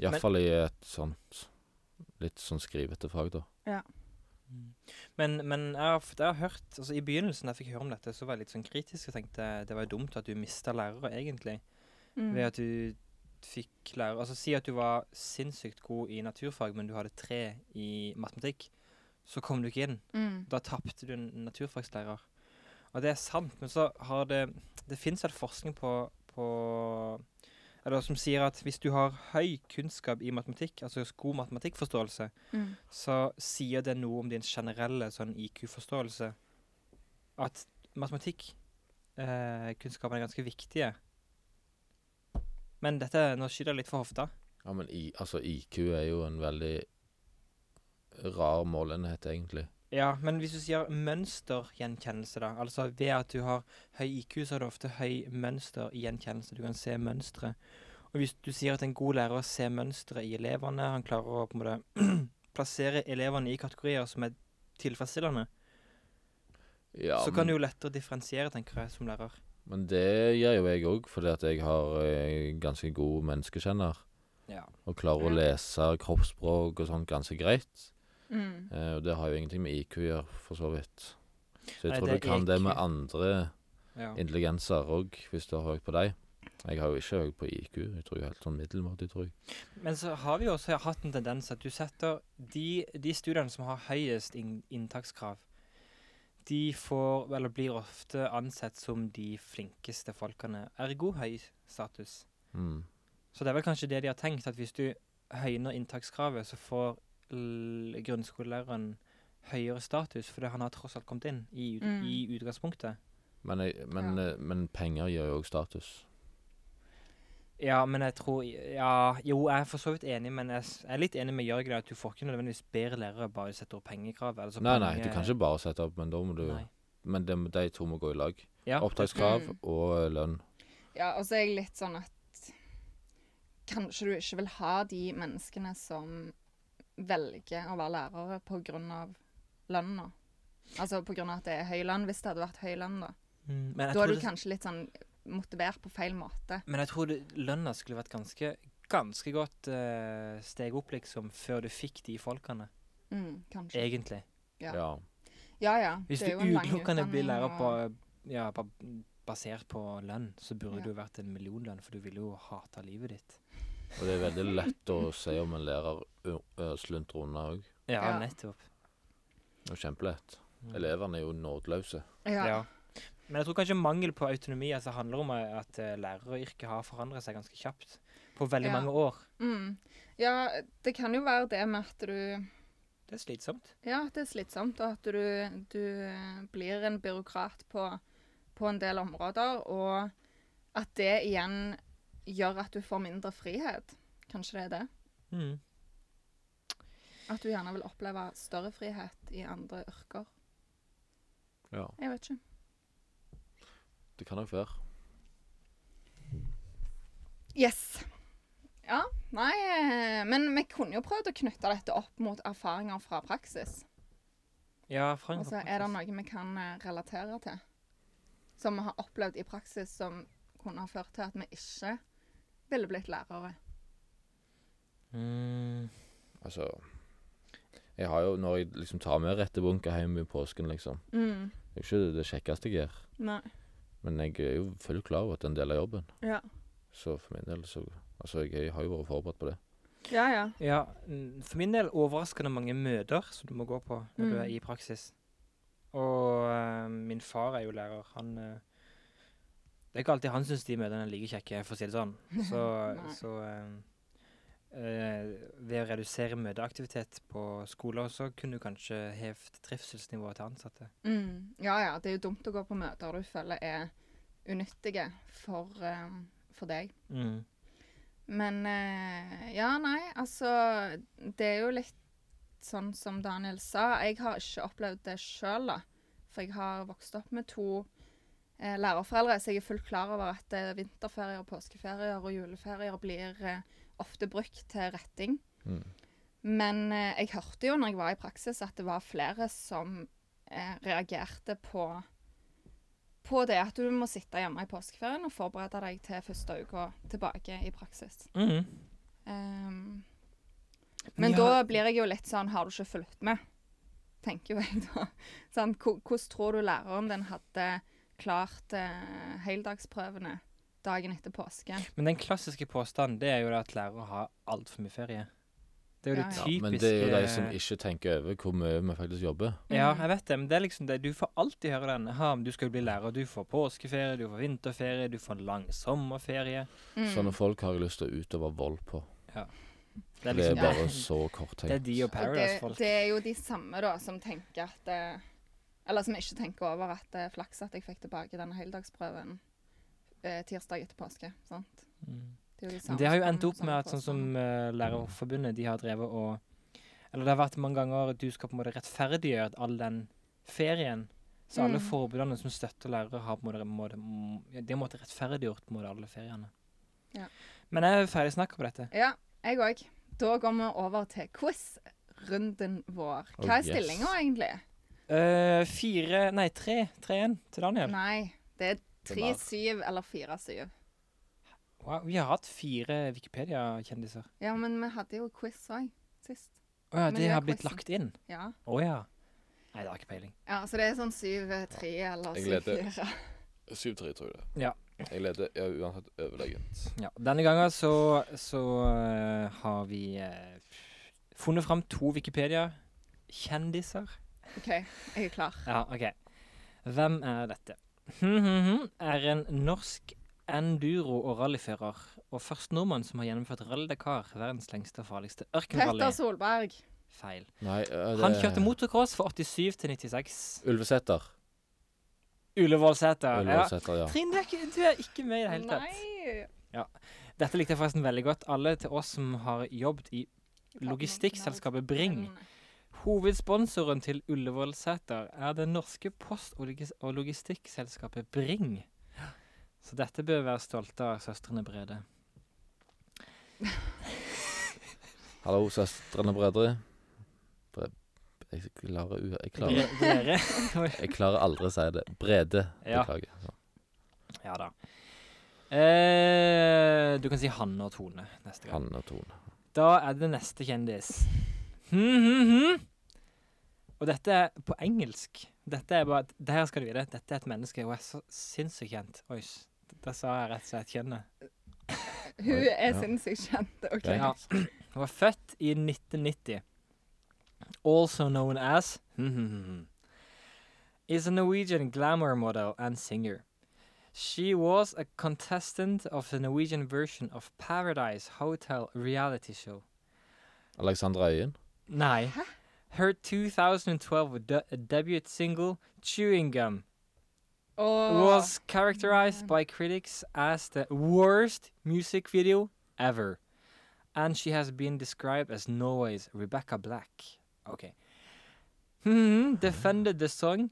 Speaker 4: Iallfall i et sånt litt sånn skrivete fag, da.
Speaker 3: Men, men jeg, har, jeg har hørt altså I begynnelsen da jeg fikk høre om dette, så var jeg litt sånn kritisk og tenkte det var dumt at du mista lærere, egentlig.
Speaker 2: Mm.
Speaker 3: Ved at du fikk lærere Altså si at du var sinnssykt god i naturfag, men du hadde tre i matematikk. Så kom du ikke inn.
Speaker 2: Mm.
Speaker 3: Da tapte du en naturfagslærer. Og det er sant, men så har det Det fins et forskning på, på eller som sier at hvis du har høy kunnskap i matematikk, altså god matematikkforståelse,
Speaker 2: Mm.
Speaker 3: så sier det noe om din generelle sånn IQ-forståelse. At matematikkunnskaper er ganske viktige. Men dette Nå skyter jeg litt for hofta.
Speaker 4: Ja, men i, altså IQ er jo en veldig rar målenhet, egentlig.
Speaker 3: Ja, men hvis du sier mønstergjenkjennelse, da. Altså ved at du har høy IQ, så har du ofte høy mønstergjenkjennelse. Du kan se mønstre. Og hvis du sier at en god lærer ser mønstre i elevene, han klarer å på en måte [clears throat] plassere elevene i kategorier som er tilfredsstillende,
Speaker 4: Ja,
Speaker 3: så kan du jo lettere differensiere, tenker jeg, som lærer.
Speaker 4: men det gjør jo jeg òg, fordi at jeg har eh, ganske god menneskekjenner.
Speaker 3: Ja.
Speaker 4: Og klarer å lese kroppsspråk og sånt ganske greit.
Speaker 2: Mm.
Speaker 4: Eh, og det har jo ingenting med IQ å gjøre, for så vidt. Så jeg
Speaker 3: Nei,
Speaker 4: tror du kan det med andre
Speaker 3: Ja.
Speaker 4: intelligenser òg, hvis du har høyt på deg. Jeg har jo ikke høyt på IQ. Jeg tror jeg er helt sånn middelmådig, tror jeg.
Speaker 3: Men så har vi jo også hatt en tendens at du setter de, de studiene som har høyest in inntakskrav, de får, eller blir ofte ansett som de flinkeste folkene. Ergo høy status.
Speaker 4: Mm.
Speaker 3: Så det er vel kanskje det de har tenkt, at hvis du høyner inntakskravet, så får grunnskolelæreren høyere status, fordi han har tross alt kommet inn i, ut-
Speaker 2: Mm.
Speaker 3: i utgangspunktet.
Speaker 4: Men, jeg, men,
Speaker 2: Ja.
Speaker 4: eh, men penger gir jo òg status.
Speaker 3: Ja, men jeg tror Ja, jo, jeg er for så vidt enig, men jeg, jeg er litt enig med Jørgen i at du får ikke nødvendigvis bedre lærere bare du setter opp pengekrav. Altså
Speaker 4: Nei, nei, du kan ikke bare sette opp, men da må du
Speaker 3: Nei.
Speaker 4: Men de, de to må gå i lag.
Speaker 3: Ja,
Speaker 4: Opptakskrav
Speaker 2: Mm.
Speaker 4: og lønn.
Speaker 2: Ja, og så er jeg litt sånn at kanskje du ikke vil ha de menneskene som velger å være lærere av lønna. Altså av at det er høy lønn, hvis det hadde vært høy lønn, da.
Speaker 3: Mm,
Speaker 2: Da er du
Speaker 3: det-
Speaker 2: kanskje litt sånn motivert på feil måte.
Speaker 3: Men jeg tror det, lønna skulle vært ganske ganske godt uh, steg opp, liksom, før du fikk de folkene,
Speaker 2: Mm, kanskje.
Speaker 3: egentlig.
Speaker 2: Ja.
Speaker 4: Ja.
Speaker 2: Ja ja.
Speaker 3: Hvis
Speaker 2: det er
Speaker 3: du utelukkende blir lærer på ja, basert på lønn, så burde
Speaker 2: Ja.
Speaker 3: du vært en millionlønn, for du ville jo hata livet ditt.
Speaker 4: Og det er veldig lett å si om en lærer sluntrer unna òg.
Speaker 3: Ja,
Speaker 2: Ja.
Speaker 3: nettopp.
Speaker 4: Det er kjempelett. Elevene er jo nådeløse.
Speaker 2: Ja.
Speaker 3: Ja. Men jeg tror kanskje mangel på autonomi altså, handler om at uh, læreryrket har forandret seg ganske kjapt. På veldig
Speaker 2: Ja.
Speaker 3: mange år.
Speaker 2: Mm. ja, det kan jo være det med at du
Speaker 3: Det er slitsomt.
Speaker 2: Ja, at det er slitsomt, og at du, du eh, blir en byråkrat på, på en del områder, og at det igjen gjør at du får mindre frihet. Kanskje det er det?
Speaker 3: Mm.
Speaker 2: At du gjerne vil oppleve større frihet i andre yrker.
Speaker 4: Ja,
Speaker 2: Jeg vet ikke.
Speaker 4: det kan nok være.
Speaker 2: Yes. Ja, nei eh, Men vi kunne jo prøvd å knytte dette opp mot erfaringer fra praksis.
Speaker 3: Ja, Frank,
Speaker 2: Altså, er det noe vi kan eh, relatere til? Som vi har opplevd i praksis som kunne ha ført til at vi ikke ville blitt lærere?
Speaker 3: mm.
Speaker 4: Altså Jeg har jo, når jeg liksom tar med rettebunker hjem i påsken, liksom
Speaker 2: Mm.
Speaker 4: Det er jo ikke det kjekkeste jeg gjør.
Speaker 2: Nei.
Speaker 4: Men jeg er jo fullt klar over at det er en del av jobben.
Speaker 2: Ja.
Speaker 4: Så for min del så Altså, jeg har jo vært forberedt på det.
Speaker 2: Ja, ja.
Speaker 3: Ja, for min del overraskende mange møter som du må gå på når du
Speaker 2: Mm.
Speaker 3: er i praksis. Og uh, min far er jo lærer. Han eh, Det er ikke alltid han syns de møtene er like kjekke, for å si det sånn. [laughs] Så, så øh, ved å redusere møteaktivitet på skoler, så kunne du kanskje hevet trivselsnivået til ansatte.
Speaker 2: Mm. Ja, ja. Det er jo dumt å gå på møter du føler er unyttige for, øh, for deg.
Speaker 3: Mm.
Speaker 2: Men øh, ja, nei, altså Det er jo litt sånn som Daniel sa. Jeg har ikke opplevd det sjøl, da. For jeg har vokst opp med to eh, lærerforeldre, så jeg er fullt klar over at eh, vinterferier, påskeferier og juleferier blir eh, ofte brukt til retting.
Speaker 4: Mm.
Speaker 2: Men eh, jeg hørte jo når jeg var i praksis, at det var flere som eh, reagerte på på det at du må sitte hjemme i påskeferien og forberede deg til første uka tilbake i praksis.
Speaker 3: Mm.
Speaker 2: Um,
Speaker 3: Men ja.
Speaker 2: da blir jeg jo litt sånn Har du ikke fulgt med? Tenker jo jeg da. [laughs] Sånn, hvordan tror du læreren din hadde klart eh, heldagsprøvene dagen etter påske?
Speaker 3: Men den klassiske påstanden det er jo det at lærere har altfor mye ferie. Det er jo
Speaker 2: Ja,
Speaker 3: det
Speaker 2: ja.
Speaker 3: typiske
Speaker 4: Ja, men det er jo de som ikke tenker over hvor mye vi faktisk jobber.
Speaker 3: Ja,
Speaker 2: Mm.
Speaker 3: jeg vet det, men det er liksom det. Du får alltid høre den. Ha, du skal jo bli lærer. Du får påskeferie, du får vinterferie, du får lang sommerferie.
Speaker 2: Mm.
Speaker 4: Sånne folk har jeg lyst til å utøve vold på.
Speaker 3: Det er
Speaker 4: Det er
Speaker 3: liksom
Speaker 4: bare så kort
Speaker 3: Det er
Speaker 4: tenkt.
Speaker 3: de og
Speaker 2: Og det,
Speaker 3: Paradise-folk.
Speaker 2: det er jo de samme da som tenker at eh, Eller som ikke tenker over at det er flaks at jeg fikk tilbake denne heldagsprøven eh, tirsdag etter påske. sant?
Speaker 3: Mm.
Speaker 2: Det, er jo de
Speaker 3: det har jo endt opp
Speaker 2: med
Speaker 3: at sånn som eh, Lærerforbundet, de har drevet og Eller det har vært mange ganger at du skal på en måte rettferdiggjøre all den ferien. Så alle
Speaker 2: Mm.
Speaker 3: forbundene som støtter lærere, har på en måte, måte, må- ja, de har måttet rettferdiggjort på en måte alle feriene.
Speaker 2: Ja.
Speaker 3: Men jeg er ferdig snakka på dette.
Speaker 2: Ja, jeg òg. Da går vi over til quiz-runden vår.
Speaker 4: Oh,
Speaker 2: Hva er
Speaker 4: yes.
Speaker 2: stillinga egentlig?
Speaker 3: Eh, fire Nei, tre. 3-1 til Daniel.
Speaker 2: Nei, det er
Speaker 4: Det syv
Speaker 2: 3-7 eller 4-7.
Speaker 3: Wow, vi har hatt fire Wikipedia-kjendiser.
Speaker 2: Ja, men vi hadde jo quiz òg sist.
Speaker 3: Å ja, det har blitt lagt inn?
Speaker 2: Ja.
Speaker 3: Å ja. Nei, det har ikke peiling.
Speaker 2: Ja, så det er sånn 7-3 eller
Speaker 4: syv, leder.
Speaker 2: 7-4.
Speaker 4: 7-3, tror jeg det.
Speaker 3: Ja.
Speaker 4: Jeg leder ja, uansett overlegent.
Speaker 3: Ja, denne gangen så, så uh, har vi uh, funnet fram to Wikipedia-kjendiser.
Speaker 2: OK, jeg er klar.
Speaker 3: Ja, OK. Hvem er dette? Hm, hm, hm, er en norsk enduro- og rallyfører. Og først nordmann som har gjennomført Rally Dakar, verdens lengste og farligste ørkenrally.
Speaker 2: Petter Solberg.
Speaker 3: Feil.
Speaker 4: Nei, øh, det
Speaker 3: Han kjørte motocross fra 87 til 96.
Speaker 4: Ulvesæter.
Speaker 3: Ullevålseter. Ja.
Speaker 4: Ja.
Speaker 3: Trine, du er, ikke, du er ikke med i det hele tatt.
Speaker 2: Nei.
Speaker 3: Dette likte jeg forresten veldig godt. Alle til oss som har jobbet i logistikkselskapet Bring. Hovedsponsoren til Ullevålseter er det norske post- og logis- og logistikkselskapet Bring. Så dette bør vi være stolte av, søstrene Brede.
Speaker 4: Hallo, søstrene Brødre. Bre jeg klarer, u jeg, klarer, [laughs] jeg klarer aldri å si det. Brede. Beklager. Ja.
Speaker 3: Ja da. Eh, du kan si Hanne og Tone neste gang.
Speaker 4: Hanne og Tone.
Speaker 3: Da er det neste kjendis. Hm, hmm, hmm. Og dette er på engelsk. Dette er bare Det her skal du vite. Dette er et menneske. Hun er så sinnssykt kjent. Oi, da sa jeg rett og slett kjønnet.
Speaker 2: Hun er
Speaker 4: ja.
Speaker 2: sinnssykt kjent. OK.
Speaker 4: Ja.
Speaker 3: Ja. Hun var født i 1990. Also known as is a Norwegian glamour model and singer. She was a contestant of the Norwegian version of Paradise Hotel reality show.
Speaker 4: Alexandra Øyen.
Speaker 3: Nei. Her 2012 de- debut single, Chewing Gum,
Speaker 2: Og
Speaker 3: was characterized by critics as the worst music video ever. And she has been described as Norway's Rebecca Black. Okay. Hmm, defended the song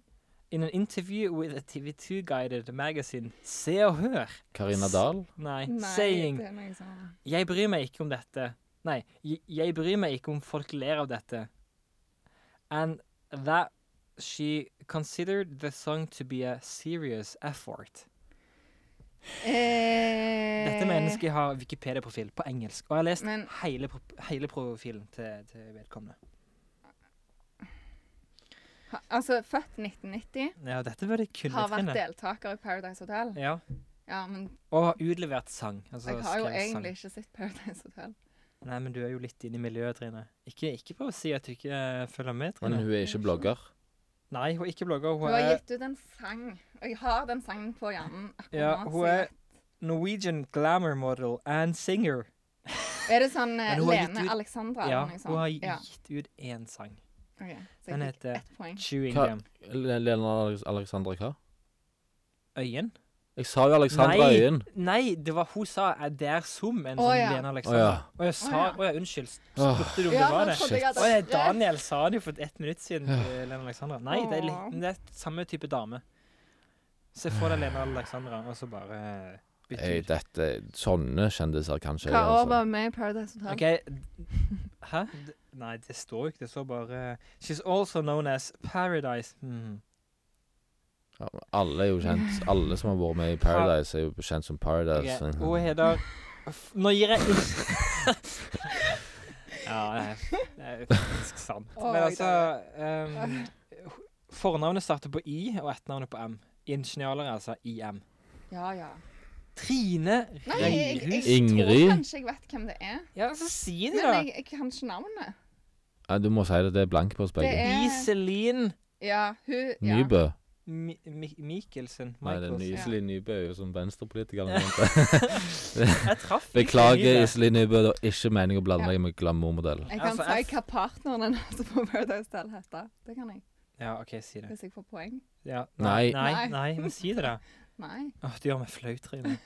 Speaker 3: in an interview with a TV2 guided magazine Se og Hør.
Speaker 4: Karina Dahl.
Speaker 3: Nei,
Speaker 2: Nei,
Speaker 3: saying
Speaker 2: det er noe sånn.
Speaker 3: Jeg bryr meg ikke om dette. Nei, jeg, bryr meg ikke om folk ler av dette. And that she considered the song to be a serious effort.
Speaker 2: Eh,
Speaker 3: Dette mennesket har Wikipedia-profil på engelsk, og jeg har lest
Speaker 2: Men-
Speaker 3: hele, pro hele profilen til, til vedkommende.
Speaker 2: ha, Altså, født 1990,
Speaker 3: Ja, dette
Speaker 2: har vært deltaker i Paradise Hotel.
Speaker 3: Ja,
Speaker 2: Ja, men
Speaker 3: og har utlevert sang. Altså
Speaker 2: jeg har jo
Speaker 3: egentlig sang.
Speaker 2: ikke sett Paradise Hotel.
Speaker 3: Nei, men du er jo litt inne i miljøet, Trine. Ikke, ikke prøv å si at du ikke eh, følger med, Trine.
Speaker 4: Men hun er ikke blogger.
Speaker 3: Nei, hun er ikke blogger. Hun
Speaker 2: Hun har
Speaker 3: er
Speaker 2: gitt ut en sang, og jeg har den sangen på hjernen akkurat
Speaker 3: Ja,
Speaker 2: nå.
Speaker 3: hun
Speaker 2: så
Speaker 3: er Norwegian glamour model and singer.
Speaker 2: Er det sånn eh,
Speaker 3: Men hun har gitt
Speaker 2: Lene
Speaker 3: ut-
Speaker 2: Alexandra
Speaker 3: Ja,
Speaker 2: eller noe sånt?
Speaker 3: hun har
Speaker 2: Ja,
Speaker 3: gitt ut én sang.
Speaker 2: ok. Så
Speaker 3: Den
Speaker 2: jeg fikk
Speaker 3: heter
Speaker 2: ett poeng.
Speaker 3: Chewing
Speaker 4: Hva-
Speaker 3: Gum.
Speaker 4: Lena Alexandra hva?
Speaker 3: Øyen?
Speaker 4: Jeg sa jo Alexandra
Speaker 3: Nei.
Speaker 4: Øyen.
Speaker 3: Nei, det var hun sa er det er som en
Speaker 2: Å,
Speaker 3: sånn
Speaker 2: ja.
Speaker 3: Lena
Speaker 4: Å
Speaker 3: Alexandra.
Speaker 4: ja.
Speaker 3: Å jeg sa
Speaker 2: Å, ja.
Speaker 3: Å ja, unnskyld. Spurte du om det var det?
Speaker 2: Shit.
Speaker 3: Å ja, Daniel sa det jo for ett minutt siden
Speaker 4: Ja.
Speaker 3: til Lena Alexandra. Nei, det er, litt, men det er samme type dame. Se for deg Lena Alexandra, og så bare bytte
Speaker 4: Hey,
Speaker 3: ut.
Speaker 4: dette, sånne kjendiser kanskje.
Speaker 2: Hva år
Speaker 4: altså.
Speaker 2: var vi i Paradise Hotel?
Speaker 3: OK. [laughs] Hæ? D- Nei, det står jo ikke. Det står bare She's also known as Paradise. Hmm.
Speaker 4: Ja, alle er jo kjent. Alle som har vært med i Paradise, er jo kjent som Paradise.
Speaker 3: Ok, Hun heter F- Nå gir jeg [laughs] Ja, det er, det er faktisk sant.
Speaker 2: Oi,
Speaker 3: Men altså ehm, Fornavnet starter på I, og etternavnet på M. Ingeniører er altså IM.
Speaker 2: Ja, ja.
Speaker 3: Trine
Speaker 2: Nei, jeg, jeg,
Speaker 3: Reirhus.
Speaker 4: Ingrid?
Speaker 2: tror kanskje jeg vet hvem det er.
Speaker 3: Ja, så si det,
Speaker 2: Men
Speaker 3: da.
Speaker 2: jeg, jeg kan ikke navnet.
Speaker 4: Ja, du må si det. Det er blank på oss
Speaker 2: Det
Speaker 4: begge.
Speaker 2: er-
Speaker 3: Iselin
Speaker 2: Ja, hun ja.
Speaker 4: Nybø.
Speaker 3: Mi Mi Mikkelsen.
Speaker 4: Nei, det er
Speaker 3: Michaels.
Speaker 4: Iselin Nybø er jo som venstrepolitiker. [laughs]
Speaker 3: Jeg traff
Speaker 4: Beklager,
Speaker 3: Iselin.
Speaker 4: Iselin Nybø. Det var ikke meningen å blande
Speaker 2: Ja.
Speaker 4: med glamourmodell.
Speaker 2: Jeg kan
Speaker 3: Altså,
Speaker 2: si hva partneren hennes på Paradise Hotel heter. Det kan jeg,
Speaker 3: Ja, OK, si det.
Speaker 2: hvis jeg får poeng.
Speaker 3: Ja.
Speaker 4: Nei.
Speaker 3: Nei,
Speaker 2: Nei.
Speaker 3: nei, men si det, da. [laughs]
Speaker 2: Nei.
Speaker 3: Åh, du gjør meg flau, Trine.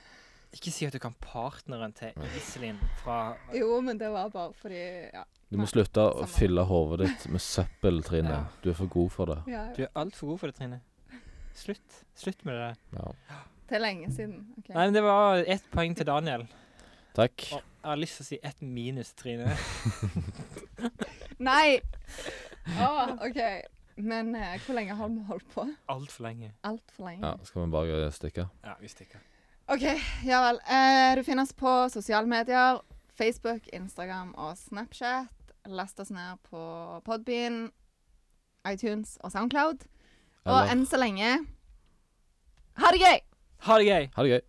Speaker 3: Ikke si at du kan partneren til Iselin fra
Speaker 2: Jo, men det var bare fordi Ja.
Speaker 4: Du må
Speaker 2: Nei,
Speaker 4: slutte å
Speaker 2: samme.
Speaker 4: fylle hodet ditt med søppel, Trine.
Speaker 3: Ja.
Speaker 4: Du er for god for det.
Speaker 2: ja,
Speaker 3: Du er altfor god for det, Trine. Slutt. Slutt med det.
Speaker 4: Ja.
Speaker 2: Det er lenge siden. Okay.
Speaker 3: Nei, men det var ett poeng til Daniel.
Speaker 4: Takk.
Speaker 3: Og jeg har lyst til å si ett minus Trine. [laughs]
Speaker 2: Nei! Å, OK. Men uh, hvor lenge har vi holdt på?
Speaker 3: Altfor lenge.
Speaker 2: Alt for lenge.
Speaker 4: Ja, skal vi bare stikke?
Speaker 3: Ja, vi stikker.
Speaker 2: OK, ja vel. Uh, du finner oss på sosiale medier. Facebook, Instagram og Snapchat. Last oss ned på Podbean. iTunes og Soundcloud. Og enn så lenge Ha det gøy!
Speaker 3: Ha det gøy!
Speaker 4: ha det gøy.